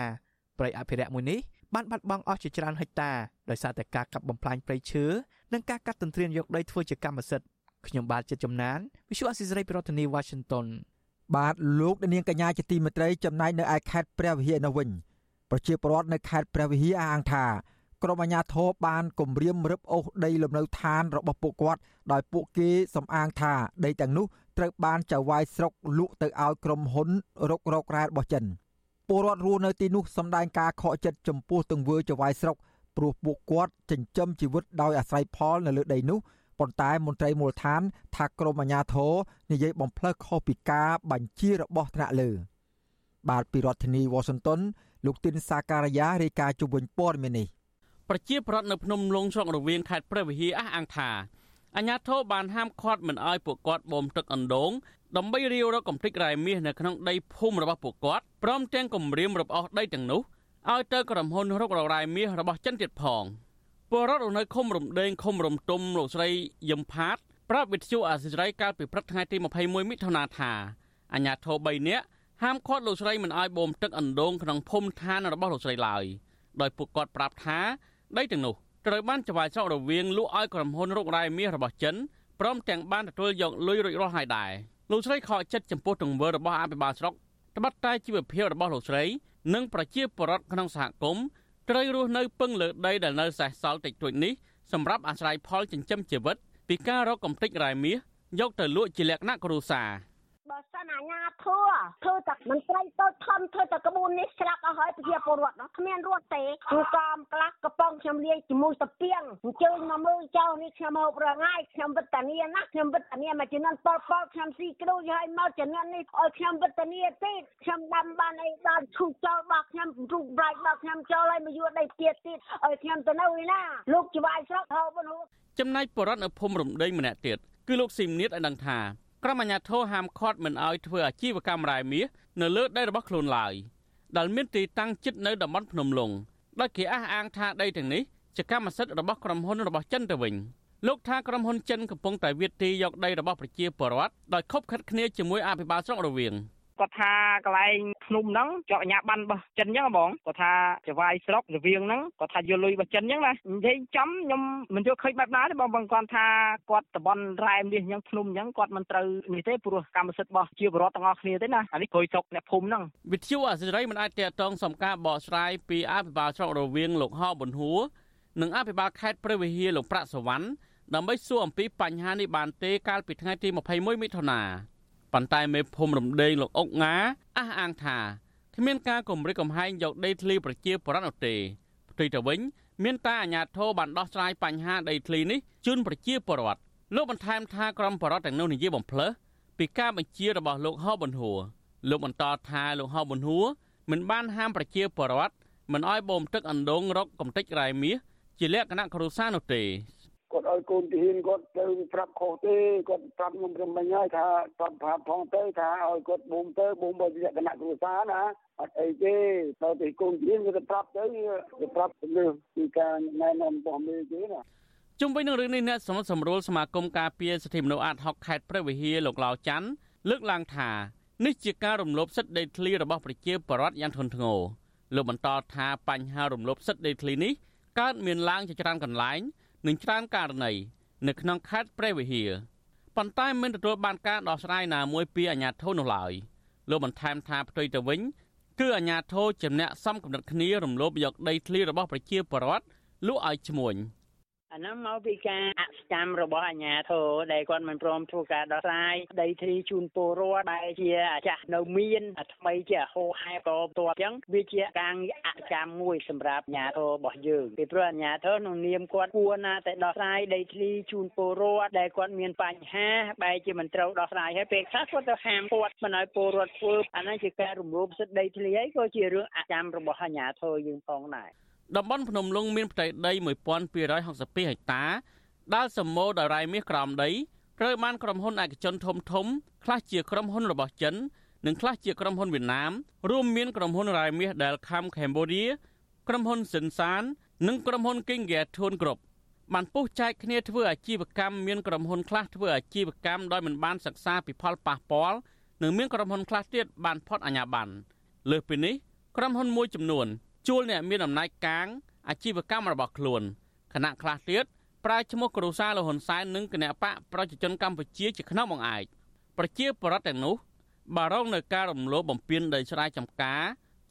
ព្រៃអភិរក្សមួយនេះបានបាត់បង់អស់ជាច្រើនហិកតាដោយសារតែការកាប់បំផ្លាញព្រៃឈើនិងការកាត់ទន្ទ្រានយកដីធ្វើជាកម្មសិទ្ធិខ្ញុំបាទចិត្តចំណាន Visual Assisray ប្រធានាទី Washington បាទលោកនាងកញ្ញាជាទីមេត្រីចំណាយនៅឯខេត្តព្រះវិហារនៅវិញ ប្រជាពលរដ្ឋនៅខេត្តព្រះវិហារអះអាងថា ក្រុមអាជ្ញាធរបានគម្រាមរឹបអូសដីលំនៅឋានរបស់ពួកគាត់ដោយពួកគេសំអាងថាដីទាំងនោះត្រូវបានចៅហ្វាយស្រុកលក់ទៅឲ្យក្រុមហ៊ុនរុករករ៉ែរបស់ចិនពលរដ្ឋរស់នៅទីនោះសម្ដែងការខកចិត្តចំពោះទង្វើចៅហ្វាយស្រុកព្រោះពួកគាត់ចិញ្ចឹមជីវិតដោយអាស្រ័យផលនៅលើដីនោះប៉ុន្តែមន្ត្រីមូលដ្ឋានថាក្រមអាជ្ញាធរនិយាយបំផ្លើសខុសពីការបញ្ជារបស់ថ្នាក់លើ បាទពីរដ្ឋធានីវ៉ាស៊ីនតោនលោកទីនសាការីយ៉ារាយការណ៍ជុំវិញព័ត៌មាននេះ ប្រជាប្រដ្ឋនៅភ្នំលងស្រុករវៀងខេត្តព្រះវិហារអះអាងថាអាញាធរបានហាមឃាត់មិនឲ្យពួកគាត់បូមទឹកអណ្ដូងដើម្បីរាវរកកំទេចរ៉ែមាសនៅក្នុងដីភូមិរបស់ពួកគាត់ព្រមទាំងគម្រាមរំអស់ដីទាំងនោះឲ្យទៅក្រុមហ៊ុនរុករ៉ែមាសរបស់ចិនទៀតផងពលរដ្ឋនៅឃុំរំដេងឃុំរំទុំលោកស្រីយឹមផាតប្រាប់វិទ្យុអាស៊ីសេរីកាលពីព្រឹកថ្ងៃទី21មិថុនាថាអាញាធរ3នាក់ហាមឃាត់លោកស្រីមិនឲ្យបូមទឹកអណ្ដូងក្នុងភូមិឋានរបស់លោកស្រីឡើយដោយពួកគាត់ប្រាប់ថា ដីទាំងនោះត្រូវបានចវាយស្រករវាងលក់ឲ្យក្រុមហ៊ុនរុករ៉ែមាសរបស់ចិនព្រមទាំងបានទទួលយកលុយរួចរាល់ហើយដែរលោកស្រីខកចិត្តចំពោះទង្វើរបស់អភិបាលស្រុកត្បិតតែជីវភាពរបស់លោកស្រី និងប្រជាពលរដ្ឋក្នុងសហគមន៍ត្រូវរស់នៅពឹងលើដីដែលនៅសេសសល់តិចតួចនេះសម្រាប់អាស្រ័យផលចិញ្ចឹមជីវិតពីការរកកំទេចរ៉ែមាសយកទៅលក់ជាលក្ខណៈគ្រួសារ បើសិនអាញាធัวធ្វើតែមន្ត្រីតូចធំធ្វើតែក្បួននេះស្លាប់អស់ហើយប្រជាពលរដ្ឋនោះគ្មានរត់ទេគឺកំខ្លះកំប៉ុងខ្ញុំលាយជាមួយតាពីងអញ្ជើញមកមើលចៅនេះខ្ញុំហូបរងាយខ្ញុំវិតានាណាខ្ញុំវិតានាមកជំនាន់ប៉ុលប៉ុលខ្ញុំស៊ីគ្រូហើយមកជំនាន់នេះឲ្យខ្ញុំវិតានាទៀតខ្ញុំដាំបានអីដល់ឈូសចោលរបស់ខ្ញុំរូបប្រាច់របស់ខ្ញុំចោលឲ្យមកយួរដីទៀតទៀតឲ្យខ្ញុំទៅនៅឯណាលោកច្បាយស្រុកហៅបនហូចំណែកបរដ្ឋនៅភូមិរំដេងម្នាក់ទៀតគឺលោកស៊ីមនៀតឲ្យដឹងថា ក្រុមអាជ្ញាធរហាមឃាត់មិនឲ្យធ្វើអាជីវកម្មរ៉ែមាសនៅលើដីរបស់ខ្លួនឡើយដែលមានទីតាំងជិតនៅតំបន់ភ្នំលុងដោយគេអះអាងថាដីទាំងនេះជាកម្មសិទ្ធិរបស់ក្រុមហ៊ុនរបស់ចិនទៅវិញលោកថាក្រុមហ៊ុនចិនកំពុងតែវាទីយកដីរបស់ប្រជាពលរដ្ឋដោយខົບខិតគ្នាជាមួយអភិបាលស្រុករវៀង គាត់ថាកន្លែងភ្នំហ្នឹងជាប់អាជ្ញាប័ណ្ណរបស់ចិនអញ្ចឹងបងគាត់ថាចវាយស្រុករវាងហ្នឹងគាត់ថាយកលុយរបស់ចិនអញ្ចឹងណានិយាយចំខ្ញុំមិនយល់ឃើញបែបណាទេបងបងគាត់ថាគាត់តបនរ៉ែមនេះអញ្ចឹងភ្នំអញ្ចឹងគាត់មិនត្រូវនេះទេព្រោះកម្មសិទ្ធិរបស់ជាបរិវត្តទាំងអស់គ្នាទេណាអានេះក្រួយស្រុកអ្នកភូមិហ្នឹងវិទ្យុអសិរ័យមិនអាចតតងសំការបកស្រាយពីអភិបាលស្រុករវៀងលោកហោប៊ុនហួរនិងអភិបាលខេត្តព្រះវិហារលោកប្រាក់សវណ្ណដើម្បីសួរអំពីបញ្ហានេះបានទេកាលពីថ្ងៃទី21មិថុនា ប៉ុន្តែមេភូមិរំដេងលោកអុកងាអះអាងថាគ្មានការគម្រិតកំហែងយកដីធ្លីប្រជាពលរដ្ឋនោះទេផ្ទុយទៅវិញ មានតែអាជ្ញាធរបានដោះស្រាយបញ្ហាដីធ្លីនេះជូនប្រជាពលរដ្ឋលោកបន្ថែមថាក្រុមបរដ្ឋទាំងនោះនិយាយបំភ្លើសពីការបញ្ជារបស់លោកហោប៊ុនហួរលោកបន្តថាលោកហោប៊ុនហួរមិនបានហាមប្រជាពលរដ្ឋមិនអោយបូមទឹកអណ្ដូងរកកំទេចរ៉ែមាសជាលក្ខណៈគ្រួសារនោះទេ គាត់ឲ្យកូនទាហានគាត់ទៅប្រាប់ខុសទេគាត់ប្រាប់ខ្ញុំព្រមមិញហើយថាប្រាប់ប្រាប់ផងទៅថាឲ្យគាត់បូមទៅបូមបើលក្ខណៈគ្រួសារណាអត់អីទេទៅទីកូនទាហានគាត់ប្រាប់ទៅទៅប្រាប់លើពីការណែនាំរបស់មេទេណាជុំវិញនឹងរឿងនេះអ្នកសមុទ្រសម្រួលសមាគមការពារសិទ្ធិមនុស្សអាត6ខេត្តព្រះវិហារលោកឡាវច័ន្ទលើកឡើងថានេះជាការរំលោភសិទ្ធិដីធ្លីរបស់ប្រជាពលរដ្ឋយ៉ាងធ្ងន់ធ្ងរលោកបន្តថាបញ្ហារំលោភសិទ្ធិដីធ្លីនេះកើតមានឡើងជាច្រើនកន្លែង និងច្រើនករណីនៅក្នុងខេត្តព្រះវិហារប៉ុន្តែមិនទទួលបានការដោះស្រាយណាមួយពីអាជ្ញាធរនោះឡើយលោកបន្ថែមថាផ្ទុយទៅវិញគឺអាជ្ញាធរជំនះសំកំណត់គ្នារំលោភយកដីធ្លីរបស់ប្រជាពលរដ្ឋលក់ឲ្យឈ្មួញ។ អានោះមកពីការអសកម្មរបស់អាជ្ញាធរដែលគាត់មិនព្រមធ្វើការដោះស្រាយដីធ្លីជូនពលរដ្ឋបែរជាអាចាស់នៅមានថ្មីជាហោហែក៏ផ្ទាល់អញ្ចឹងវាជាការងារអកម្មមួយសម្រាប់អាជ្ញាធររបស់យើងពីព្រោះអាជ្ញាធរក្នុងនាមគាត់គួរណាតែដោះស្រាយដីធ្លីជូនពលរដ្ឋដែលគាត់មានបញ្ហាបែរជាមិនត្រូវដោះស្រាយហើយពេលខ្លះគាត់ទៅហាមគាត់មិនឲ្យពលរដ្ឋធ្វើអានោះជាការរំលោភសិទ្ធិដីធ្លីហើយក៏ជារឿងអកម្មរបស់អាជ្ញាធរយើងផងដែរ តំបន់ភ្នំលុងមានផ្ទៃដី1262ហិកតាដែលសម្បូរដោយរ៉ែមាសក្រោមដីត្រូវបានក្រុមហ៊ុនឯកជនធំធំខ្លះជាក្រុមហ៊ុនរបស់ចិននិងខ្លះជាក្រុមហ៊ុនវៀតណាមរួមមានក្រុមហ៊ុនរ៉ែមាស Delcam Cambodia ក្រុមហ៊ុនសិនសាន និងក្រុមហ៊ុន King Gathun Group បានពុះចែកគ្នាធ្វើអាជីវកម្មមានក្រុមហ៊ុនខ្លះធ្វើអាជីវកម្មដោយមិនបានសិក្សាពីផលប៉ះពាល់និងមានក្រុមហ៊ុនខ្លះទៀតបានផុតអាជ្ញាប័ណ្ណលើសពីនេះក្រុមហ៊ុនមួយចំនួន ជួលអ្នកមានអំណាចកាងអាជីវកម្មរបស់ខ្លួនគណៈខ្លះទៀតប្រើឈ្មោះគ្រួសារលហ៊ុនសែននិងគណៈបកប្រជាជនកម្ពុជាជាខ្នងបង្អែកប្រជាពលរដ្ឋទាំងនោះបារម្ភនៅការរំលោភបំពានដីស្រែចម្ការ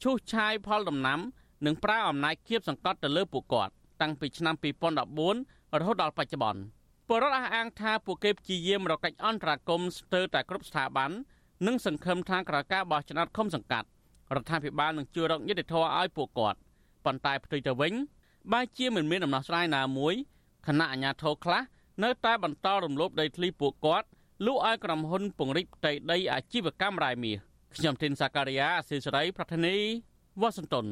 ឈូសឆាយផលដំណាំ និងប្រើអំណាចគៀបសង្កត់ទៅលើពួកគាត់តាំងពីឆ្នាំ2014រហូតដល់បច្ចុប្បន្នពលរដ្ឋអះអាងថាពួកគេព្យាយាមរកកិច្ចអន្តរាគមន៍ស្ទើរតែគ្រប់ស្ថាប័ននិងសង្ឃឹមថាក្រៅការបោះឆ្នោតឃុំសង្កាត់ រដ្ឋាភិបាលនឹងជួយរកយុត្តិធម៌ឲ្យពួកគាត់ប៉ុន្តែផ្ទុយទៅវិញបែរជាមិនមានដំណោះស្រាយណាមួយគណៈអាជ្ញាធរខ្លះនៅតែបន្តរំលោភដីធ្លីពួកគាត់លក់ឲ្យក្រុមហ៊ុនពង្រីកផ្ទៃដីអាជីវកម្មរ៉ែមាសខ្ញុំទីនសាការីយ៉ាអសិរ័យប្រធានីវ៉ាស៊ីនតោន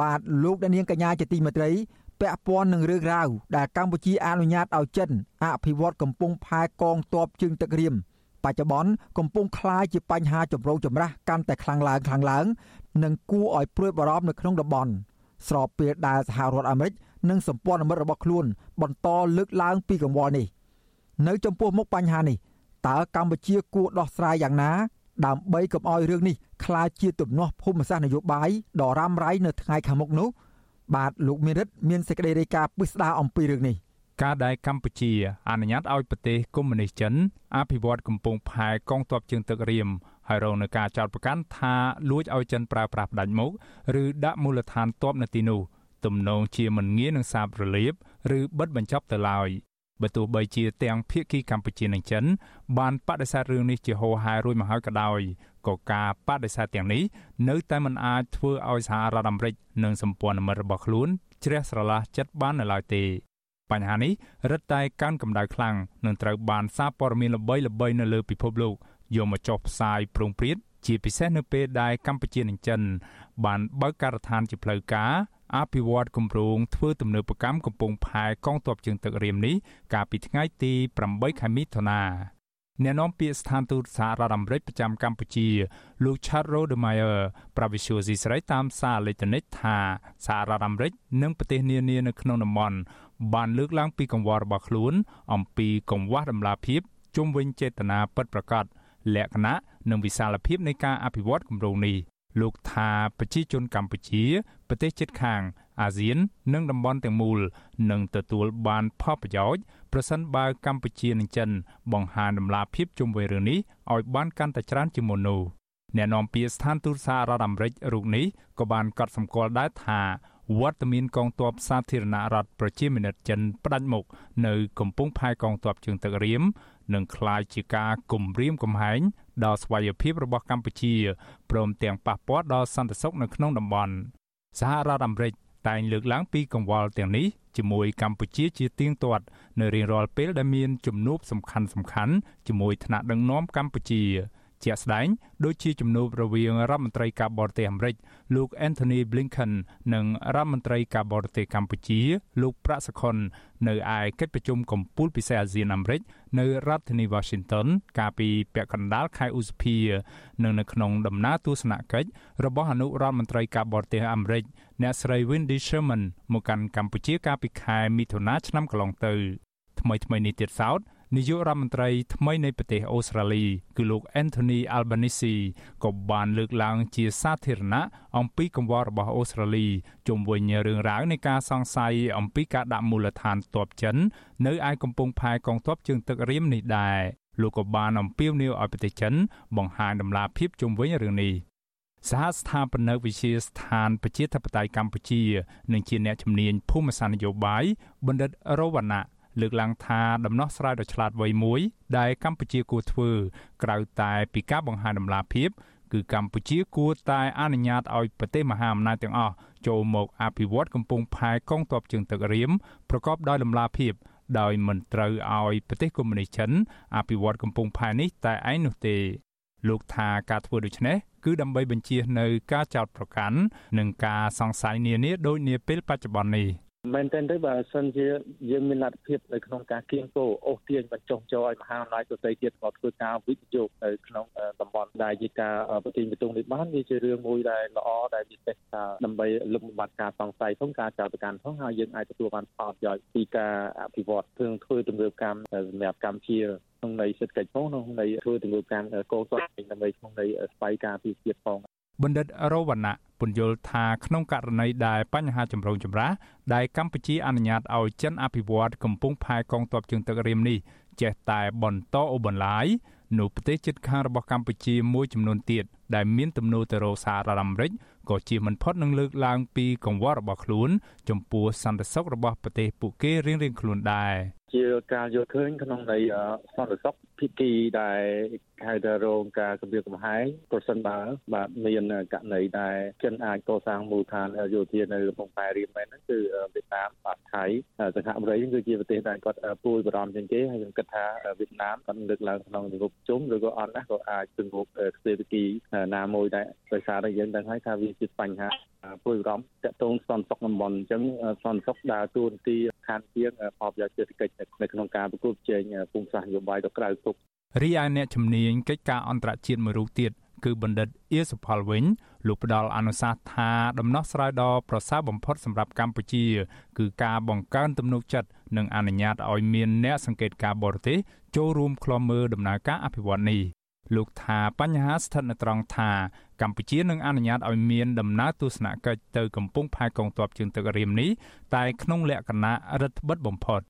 បាទលោកអ្នកនាងកញ្ញាជាទីមេត្រីពាក់ព័ន្ធនឹងរឿងរ៉ាវដែលកម្ពុជាអនុញ្ញាតឲ្យចិនអភិវឌ្ឍកំពង់ផែកងទ័ពជើងទឹករៀមបច្ចុប្បន្នកំពុងក្លាយជាបញ្ហាចម្រូងចម្រាសកាន់តែខ្លាំងឡើងខ្លាំងឡើង និងគួរឲ្យព្រួយបារម្ភនៅក្នុងតំបន់ស្របពេលដែលសហរដ្ឋអាមេរិកនិងសម្ព័ន្ធមិត្តរបស់ខ្លួន បន្តលើកឡើងពីកង្វល់នេះ នៅចំពោះមុខបញ្ហានេះតើកម្ពុជាគួរដោះស្រាយយ៉ាងណា ដើម្បីកុំឲ្យរឿងនេះក្លាយជាទំនាស់ភូមិសាស្ត្រនយោបាយដ៏រ៉ាំរ៉ៃនៅថ្ងៃខាងមុខនោះបាទលោកមានរិទ្ធមានសេចក្តីរាយការណ៍ពិស្ដារអំពីរឿងនេះការដែលកម្ពុជាអនុញ្ញាតឲ្យប្រទេសកុម្មុយនីសចិនអភិវឌ្ឍកំពង់ផែកងទ័ពជើងទឹករៀមហើយរងនឹងការចោទប្រកាន់ថាលួចឲ្យចិនប្រើប្រាស់ផ្ដាច់មុខឬដាក់មូលដ្ឋានទ័ពនៅទីនោះទំនងជាមិនងាយនឹងសាបរលាប ឬបិទបញ្ចប់ទៅឡើយ បើទោះបីជាទាំងភៀកគីកម្ពុជានិងចិនបានបដិសេធរឿងនេះជាហោហែរួចមកហើយក៏ដោយក៏ការបដិសេធទាំងនេះនៅតែមិនអាចធ្វើឲ្យសហរដ្ឋអាមេរិកនិងសម្ព័ន្ធមិត្តរបស់ខ្លួនជ្រះស្រឡះចិត្តបាននៅឡើយទេបញ្ហានេះរឹតតែកើនកម្ដៅខ្លាំងនឹងត្រូវបានសារព័ត៌មានល្បីៗនៅលើពិភពលោកយកមកចុះផ្សាយប្រងព្រាតជាពិសេសនៅពេលដែលកម្ពុជានិងចិនបានបើកការដ្ឋានជាផ្លូវការ អភិវឌ្ឍគម្រោងធ្វើទំនើបកម្មកំពង់ផែកងទ័ពជើងទឹករៀមនេះកាលពីថ្ងៃទី8ខែមិថុនាអ្នកនាំពាក្យស្ថានទូតសហរដ្ឋអាមេរិកប្រចាំកម្ពុជាលោក Chad Rodemeyer ប្រវិសុយស៊ីស្រីតាមសារអេឡិចត្រូនិកថាសហរដ្ឋអាមេរិកនិងប្រទេសនានានៅក្នុងតំបន់បានលើកឡើងពីកង្វល់របស់ខ្លួន អំពីកង្វះដំណាភាពជុំវិញចេតនាពិតប្រាកដលក្ខណៈនិងវិសាលភាពនៃការអភិវឌ្ឍគម្រោងនេះ លោកថាប្រជាជនកម្ពុជាប្រទេសជិតខាងអាស៊ាន និងតំបន់ទាំងមូលនឹងទទួលបានផលប្រយោជន៍ប្រសិនបើកម្ពុជានិងចិន បង្ហាញដំណាភាពជុំវិញរឿងនេះឲ្យបានកាន់តែច្រើនជាងមុននោះអ្នកនាំពាក្យស្ថានទូតសហរដ្ឋអាមេរិករូបនេះក៏បានកត់សម្គាល់ដែរថាវត្តមានកងទ័ពសាធារណរដ្ឋប្រជាមានិតចិនផ្ដាច់មុខនៅកំពង់ផែកងទ័ពជើងទឹករៀមនឹងក្លាយជាការគំរាមកំហែង ដល់ស្វ័យភាពរបស់កម្ពុជាព្រមទាំងប៉ះពាល់ដល់សន្តិសុខនៅក្នុងតំបន់សហរដ្ឋអាមេរិកតែងលើកឡើងពីកង្វល់ទាំងនេះជាមួយកម្ពុជាជាទៀងទាត់នៅរៀងរាល់ពេលដែលមានជំនួបសំខាន់សំខាន់ជាមួយថ្នាក់ដឹកនាំកម្ពុជា ជាក់ស្ដែងដូចជាជំនួបរវាងរដ្ឋមន្ត្រីការបរទេសអាមេរិកលោក Anthony Blinken និងរដ្ឋមន្ត្រីការបរទេសកម្ពុជា លោកប្រាក់សុខុននៅឯកិច្ចប្រជុំកំពូលពិសេសអាស៊ានអាមេរិកនៅរដ្ឋធានី Washington កាលពីពាក់កណ្ដាលខែឧសភានិងនៅក្នុងដំណើរទស្សនកិច្ចរបស់អនុរដ្ឋមន្ត្រីការបរទេសអាមេរិកអ្នកស្រី Wendy Sherman មកកាន់កម្ពុជាកាលពីខែមិថុនាឆ្នាំកន្លងទៅថ្មីថ្មីនេះទៀតសោត នាយករដ្ឋមន្ត្រីថ្មីនៃប្រទេសអូស្ត្រាលី គឺលោក Anthony Albanese ក៏បានលើកឡើងជាសាធារណៈអំពីកង្វល់របស់អូស្ត្រាលីជុំវិញរឿងរ៉ាវនៃការសង្ស័យអំពីការដាក់មូលដ្ឋានទ័ពចិន នៅឯកំពង់ផែកងទ័ពជើងទឹករៀមនេះដែរលោកក៏បានអំពាវនាវឲ្យប្រទេសចិន បង្ហាញដំណាភាពជុំវិញរឿងនេះសហស្ថាបនិកវិទ្យាស្ថានប្រជាធិបតេយ្យកម្ពុជា និងជាអ្នកជំនាញភូមិសាស្ត្រនយោបាយបណ្ឌិតរវណ្ណៈ លើកឡើងថាដំណោះស្រាយដ៏ឆ្លាតវៃមួយដែលកម្ពុជាគួរធ្វើក្រៅតែពីការបង្ហាញដំណាភាពគឺកម្ពុជាគួរតែអនុញ្ញាតឲ្យប្រទេសមហាអំណាចទាំងអស់ចូលមកអភិវឌ្ឍកំពង់ផែកងទ័ពជើងទឹករៀមប្រកបដោយដំណាភាពដោយមិនត្រូវឲ្យប្រទេសកុម្មុយនីសចិនអភិវឌ្ឍកំពង់ផែនេះតែឯងនោះទេលោកថាការធ្វើដូច្នេះគឺដើម្បីបញ្ជៀសនៅការចោទប្រកាន់និងការសង្ស័យនានាដូចនាពេលបច្ចុប្បន្ននេះ មែនទែនទៅបើសិនជាយើងមានលទ្ធភាពនៅក្នុងការគៀងគោអូសទាញបញ្ចុះចូលឲ្យមហាអំណាចដទៃទៀតមកធ្វើការវិនិយោគនៅក្នុងតំបន់ដែលជាការប្រតិបត្តិនេះបានវាជារឿងមួយដែលល្អដែលវាទេសថាដើម្បីលុបបំបាត់ការសង្ស័យផងការចោទប្រកាន់ផងហើយយើងអាចទទួលបានផលប្រយោជន៍ពីការអភិវឌ្ឍធ្វើធ្វើទំនើបកម្មសម្រាប់កម្ពុជាក្នុងន័យសេដ្ឋកិច្ចផងក្នុងន័យធ្វើទំនើបកម្មកោសល្យដើម្បីក្នុងន័យស្វ័យការពីជាតិផងបណ្ឌិតរវណ្ណៈ ពន្យល់ថាក្នុងករណីដែលបញ្ហាចម្រូងចម្រាសដែលកម្ពុជាអនុញ្ញាតឲ្យចិនអភិវឌ្ឍកំពង់ផែកងទ័ពជើងទឹករៀមនេះចេះតែបន្តអូបន្លាយនោះប្រទេសជិតខាងរបស់កម្ពុជាមួយចំនួនទៀតដែលមានទំនោរទៅរកសហរដ្ឋអាមេរិកក៏ជាមិនផុតនឹងលើកឡើងពីកង្វល់របស់ខ្លួន ចំពោះសន្តិសុខរបស់ប្រទេសពួកគេរៀងៗខ្លួនដែរ ជាការយល់ឃើញក្នុងន័យសន្តិសុខភិគីដែលហៅថារងការគម្រាមកំហែងប្រសិនបើបាទមានករណីដែលចិនអាចកសាងមូលដ្ឋានយោធានៅកំពង់ផែរៀមមែនហ្នឹងគឺវៀតណាមបាទថៃសហអាមេរិកគឺជាប្រទេសដែលគាត់ពួយបារម្ភជាងគេហើយខ្ញុំគិតថាវៀតណាមគាត់លើកឡើងក្នុងជំនុំជុំឬក៏អត់ណាក៏អាចជំនុំស្ថិរគីណាមួយដែរដោយសារតែយើងដឹងហើយថាវាជាបញ្ហា ពួយបារម្ភតកតងសន្តិសុខតំបន់អញ្ចឹងសន្តិសុខដើរតួនាទីខានជាងផលប្រយោជន៍សេដ្ឋកិច្ចនៅក្នុងការប្រគល់ប្រជែងភូមិសាស្ត្រនយោបាយទៅក្រៅទុករីឯអ្នកជំនាញកិច្ចការអន្តរជាតិមួយរូបទៀតគឺបណ្ឌិតអៀសុផលវិញលោកផ្ដល់អនុសាសន៍ថាដំណោះស្រាយដ៏ប្រសើរបំផុតសម្រាប់កម្ពុជា គឺការបង្កើនទំនុកចិត្តនិងអនុញ្ញាតឲ្យមានអ្នកសង្កេតការបរទេសចូលរួមក្លំមើលដំណើរការអភិវឌ្ឍនេះលោកថាបញ្ហាស្ថិតនៅត្រង់ថា កម្ពុជានឹងអនុញ្ញាតឲ្យមានដំណើរទស្សនកិច្ចទៅកំពង់ផែកងទ័ពជើងទឹករៀមនេះតែក្នុងលក្ខណៈរដ្ឋបិទបំផុត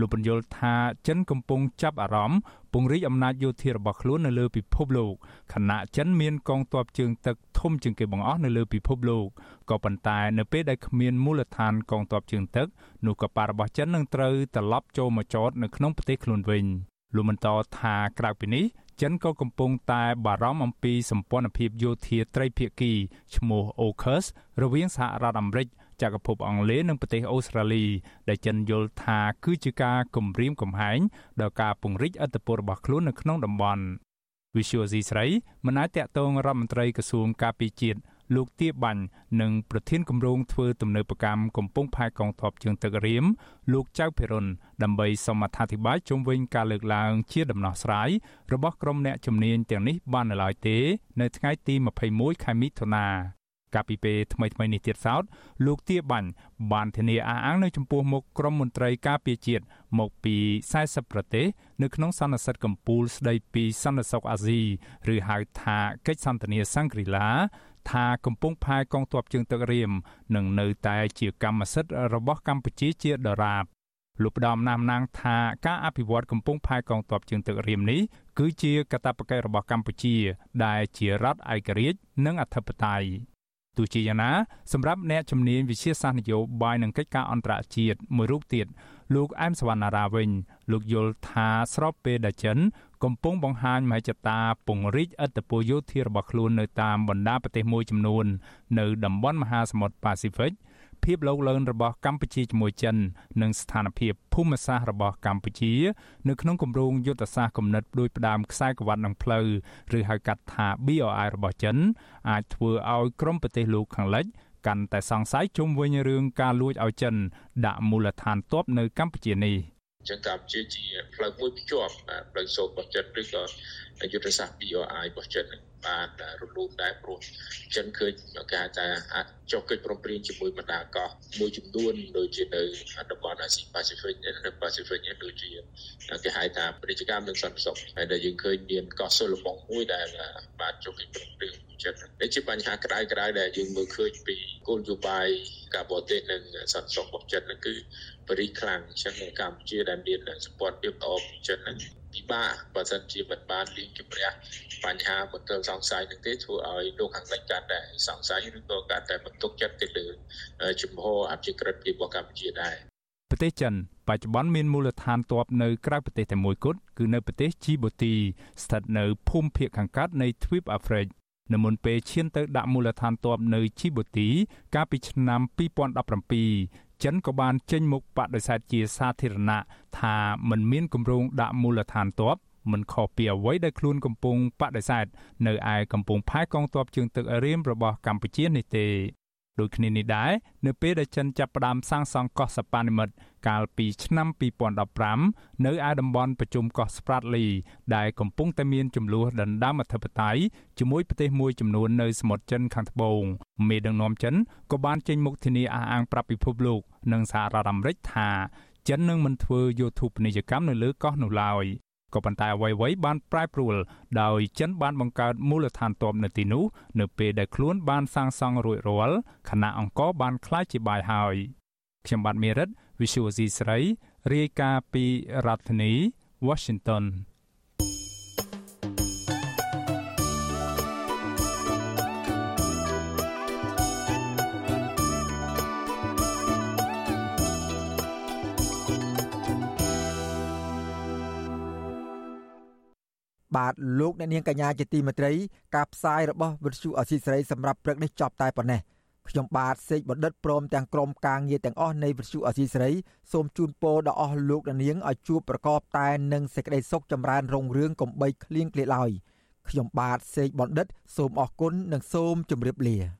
លោកបញ្យល់ថាចិនកំពុងចាប់អារម្មណ៍ពង្រីកអំណាចយោធារបស់ខ្លួននៅលើពិភពលោកខណៈចិនមានកងទ័ពជើងទឹកធំជាងគេបង្អស់នៅលើពិភពលោកក៏ប៉ុន្តែនៅពេលដែលគ្មានមូលដ្ឋានកងទ័ពជើងទឹកនោះក៏បារបស់ចិននឹងត្រូវត្រឡប់ចូលមកចតនៅក្នុងប្រទេសខ្លួនវិញលោកបន្តថាក្រៅពីនេះ ចិនក៏កំពុងតែបារម្ភអំពីសម្ព័ន្ធភាពយោធាត្រីភាគីឈ្មោះ AUKUS រវាងសហរដ្ឋអាមេរិកចក្រភពអង់គ្លេសនិងប្រទេសអូស្ត្រាលី ដែលចិនយល់ថាគឺជាការគំរាមកំហែងដល់ការពង្រីកឥទ្ធិពលរបស់ខ្លួននៅក្នុងតំបន់ Visual C ស្រីមិនអាចតាក់ទងរដ្ឋមន្ត្រីក្រសួងការពារជាតិ លោកទាបាញ់និងប្រធានគម្រោងធ្វើទំនើបកម្មកំពង់ផែកងទ័ពជើងទឹករៀមលោកចៅភិរុនដើម្បីសូមអធិប្បាយជុំវិញការលើកឡើងជាដំណោះស្រាយរបស់ក្រុមអ្នកជំនាញទាំងនេះបាននៅឡើយទេ នៅថ្ងៃទី21ខែមិថុនាកាលពីពេលថ្មីថ្មីនេះទៀតសោតលោកទាបាញ់បានធានាអះអាងនៅចំពោះមុខក្រុមមន្ត្រីការពារជាតិមកពី40ប្រទេសនៅក្នុងសន្និសីទកម្ពុជាស្ដីពីសន្តិសុខអាស៊ីឬហៅថាកិច្ចសន្ទនាសង្គ្រីឡា ថាកំពុងផែកងទ័ពជើងទឹករៀមនឹងនៅតែជាកម្មសិទ្ធិរបស់កម្ពុជាជាដរាបលោកផ្ដំណាមណាងថាការអភិវឌ្ឍកំពុងផែកងទ័ពជើងទឹករៀមនេះគឺជាកាតព្វកិច្ចរបស់កម្ពុជា ដែលជារដ្ឋឯករាជ្យនិងអធិបតេយ្យទោះជាយ៉ាងណាសម្រាប់អ្នកជំនាញវិជាសាស្ត្រនយោបាយនិងកិច្ចការអន្តរជាតិមួយរូបទៀត លោកអែមសវណ្ណារាវិញ លោកយល់ថាស្របពេលដែលចិន កំពុងបង្ហាញមហិច្ឆតាពង្រីកឥទ្ធិពលយោធារបស់ខ្លួននៅតាមបណ្ដាប្រទេសមួយចំនួន នៅតំបន់មហាសមុទ្រប៉ាស៊ីហ្វិកភាពលោកលឿនរបស់កម្ពុជាជាមួយចិន និងស្ថានភាពភូមិសាស្ត្ររបស់កម្ពុជា នៅក្នុងគម្រោងយុទ្ធសាស្ត្រគំនិតដូចផ្ដើមខ្សែក្រវ៉ាត់នឹងផ្លូវឬហៅកាត់ថា BRI របស់ចិន អាចធ្វើឲ្យក្រុមប្រទេសលោកខាងលិច កាន់តែសង្ស័យជុំវិញរឿងការលួចឲ្យចិនដាក់មូលដ្ឋានទ័ពនៅកម្ពុជានេះចឹងកម្ពុជាជាផ្លូវមួយភ្ជាប់ផ្លូវសូត្ររបស់ចិនឬក៏យុទ្ធសាស្ត្រ BRI របស់ចិន បានរលូនដែរព្រោះចិនឃើញការថាអាចចុះកិច្ចព្រមព្រៀងជាមួយបណ្ដាកោះមួយចំនួនដូចជានៅតំបន់អាស៊ីប៉ាស៊ីហ្វិកនៅប៉ាស៊ីហ្វិកដូចជាគេហៅថាពាណិជ្ជកម្មនិងសន្តិសុខហើយដែលយើងឃើញមានកោះសុលបងមួយដែលបានចុះកិច្ចព្រមព្រៀងចិត្តនេះជាបញ្ហាក្តៅក្តៅដែលយើងមើលឃើញពីគោលនយោបាយការបរទេសនិងសន្តិសុខរបស់ចិត្តហ្នឹងគឺបរិខ្លាំងអញ្ចឹងកម្ពុជាដែលមានសម្ព័ន្ធភាពល្អចិត្តហ្នឹង ពិបាកបើសិនជាមិនបានលៀងជំរះបញ្ហាមន្ទិលសង្ស័យនឹងទេធ្វើឲ្យលោកខាងលិចកាន់តែសង្ស័យឬក៏កាន់តែបន្ទុកចិត្តទៅលើជំហរអភិក្រិតរបស់កម្ពុជាដែរប្រទេសចិនបច្ចុប្បន្នមានមូលដ្ឋានទ័ពនៅក្រៅប្រទេសតែមួយគត់គឺនៅប្រទេសជីបូទីស្ថិតនៅភូមិភាគខាងកើតនៃទ្វីបអាហ្វ្រិកនៅមុនពេលឈានទៅដាក់មូលដ្ឋានទ័ពនៅជីបូទី កាលពីឆ្នាំ2017 ចិនក៏បានចេញមុខបដិសេធជាសាធារណៈថាមិនមានគម្រោងដាក់មូលដ្ឋានទ័ពមិនខុសពីអ្វីដែលខ្លួនកំពុងបដិសេធនៅឯកំពង់ផែកងទ័ពជើងទឹករៀមរបស់កម្ពុជានេះទេ ដូចគ្នានេះដែរនៅពេលដែលចិនចាប់ផ្ដើមសាងសង់កោះសប៉ានិមិត្តកាលពីឆ្នាំ2015នៅឯតំបន់ប្រជុំកោះស្ប្រាតលី ដែលកំពុងតែមានចំនួនដណ្ដើមអធិបតេយ្យជាមួយប្រទេសមួយចំនួននៅសមុទ្រចិនខាងត្បូងមេដឹកនាំចិនក៏បានចេញមុខធានាអះអាងប្រាប់ពិភពលោកនិងសហរដ្ឋអាមេរិកថាចិននឹងមិនធ្វើយោធូបនីយកម្មនៅលើកោះនោះឡើយ ក៏ប៉ុន្តែអ្វីៗបានប្រែប្រួលដោយចិនបានបង្កើតមូលដ្ឋានទ័ពនៅទីនោះនៅពេលដែលខ្លួនបានសាងសង់រួចរាល់ខណៈអង្គរបានក្លាយជាបាយហើយខ្ញុំបាទមេរិត Visual C ស្រីរាយការណ៍ពីរដ្ឋធានី Washington បាទលោកអ្នកនាងកញ្ញាជាទីមេត្រីការផ្សាយរបស់វិទ្យុអសីសេរីសម្រាប់ព្រឹកនេះចប់តែប៉ុណ្ណេះខ្ញុំបាទសេកបណ្ឌិតព្រមទាំងក្រុមការងារទាំងអស់នៃវិទ្យុអសីសេរីសូមជូនពរដល់អស់លោកអ្នកនាងឲ្យជួបប្រកបតែនឹងសេចក្តីសុខចម្រើនរុងរឿងកំបីគ្លៀងគ្លាឡើយខ្ញុំបាទសេកបណ្ឌិត សូមអរគុណនិងសូមជម្រាបលា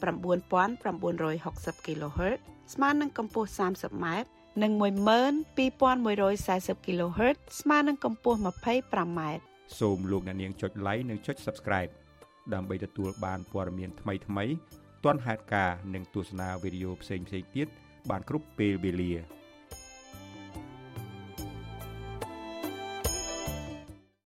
9960 kHz ស្មើនឹងកម្ពស់ 30m និង12140 kHz ស្មើនឹងកម្ពស់ 25m សូមលោកអ្នកនាងចុច like និងចុច Subscribe ដើម្បីទទួលបានព័ត៌មានថ្មីៗទាន់ហេតុការណ៍និងទស្សនាវីដេអូផ្សេងៗទៀតបានគ្រប់ពេលវេលា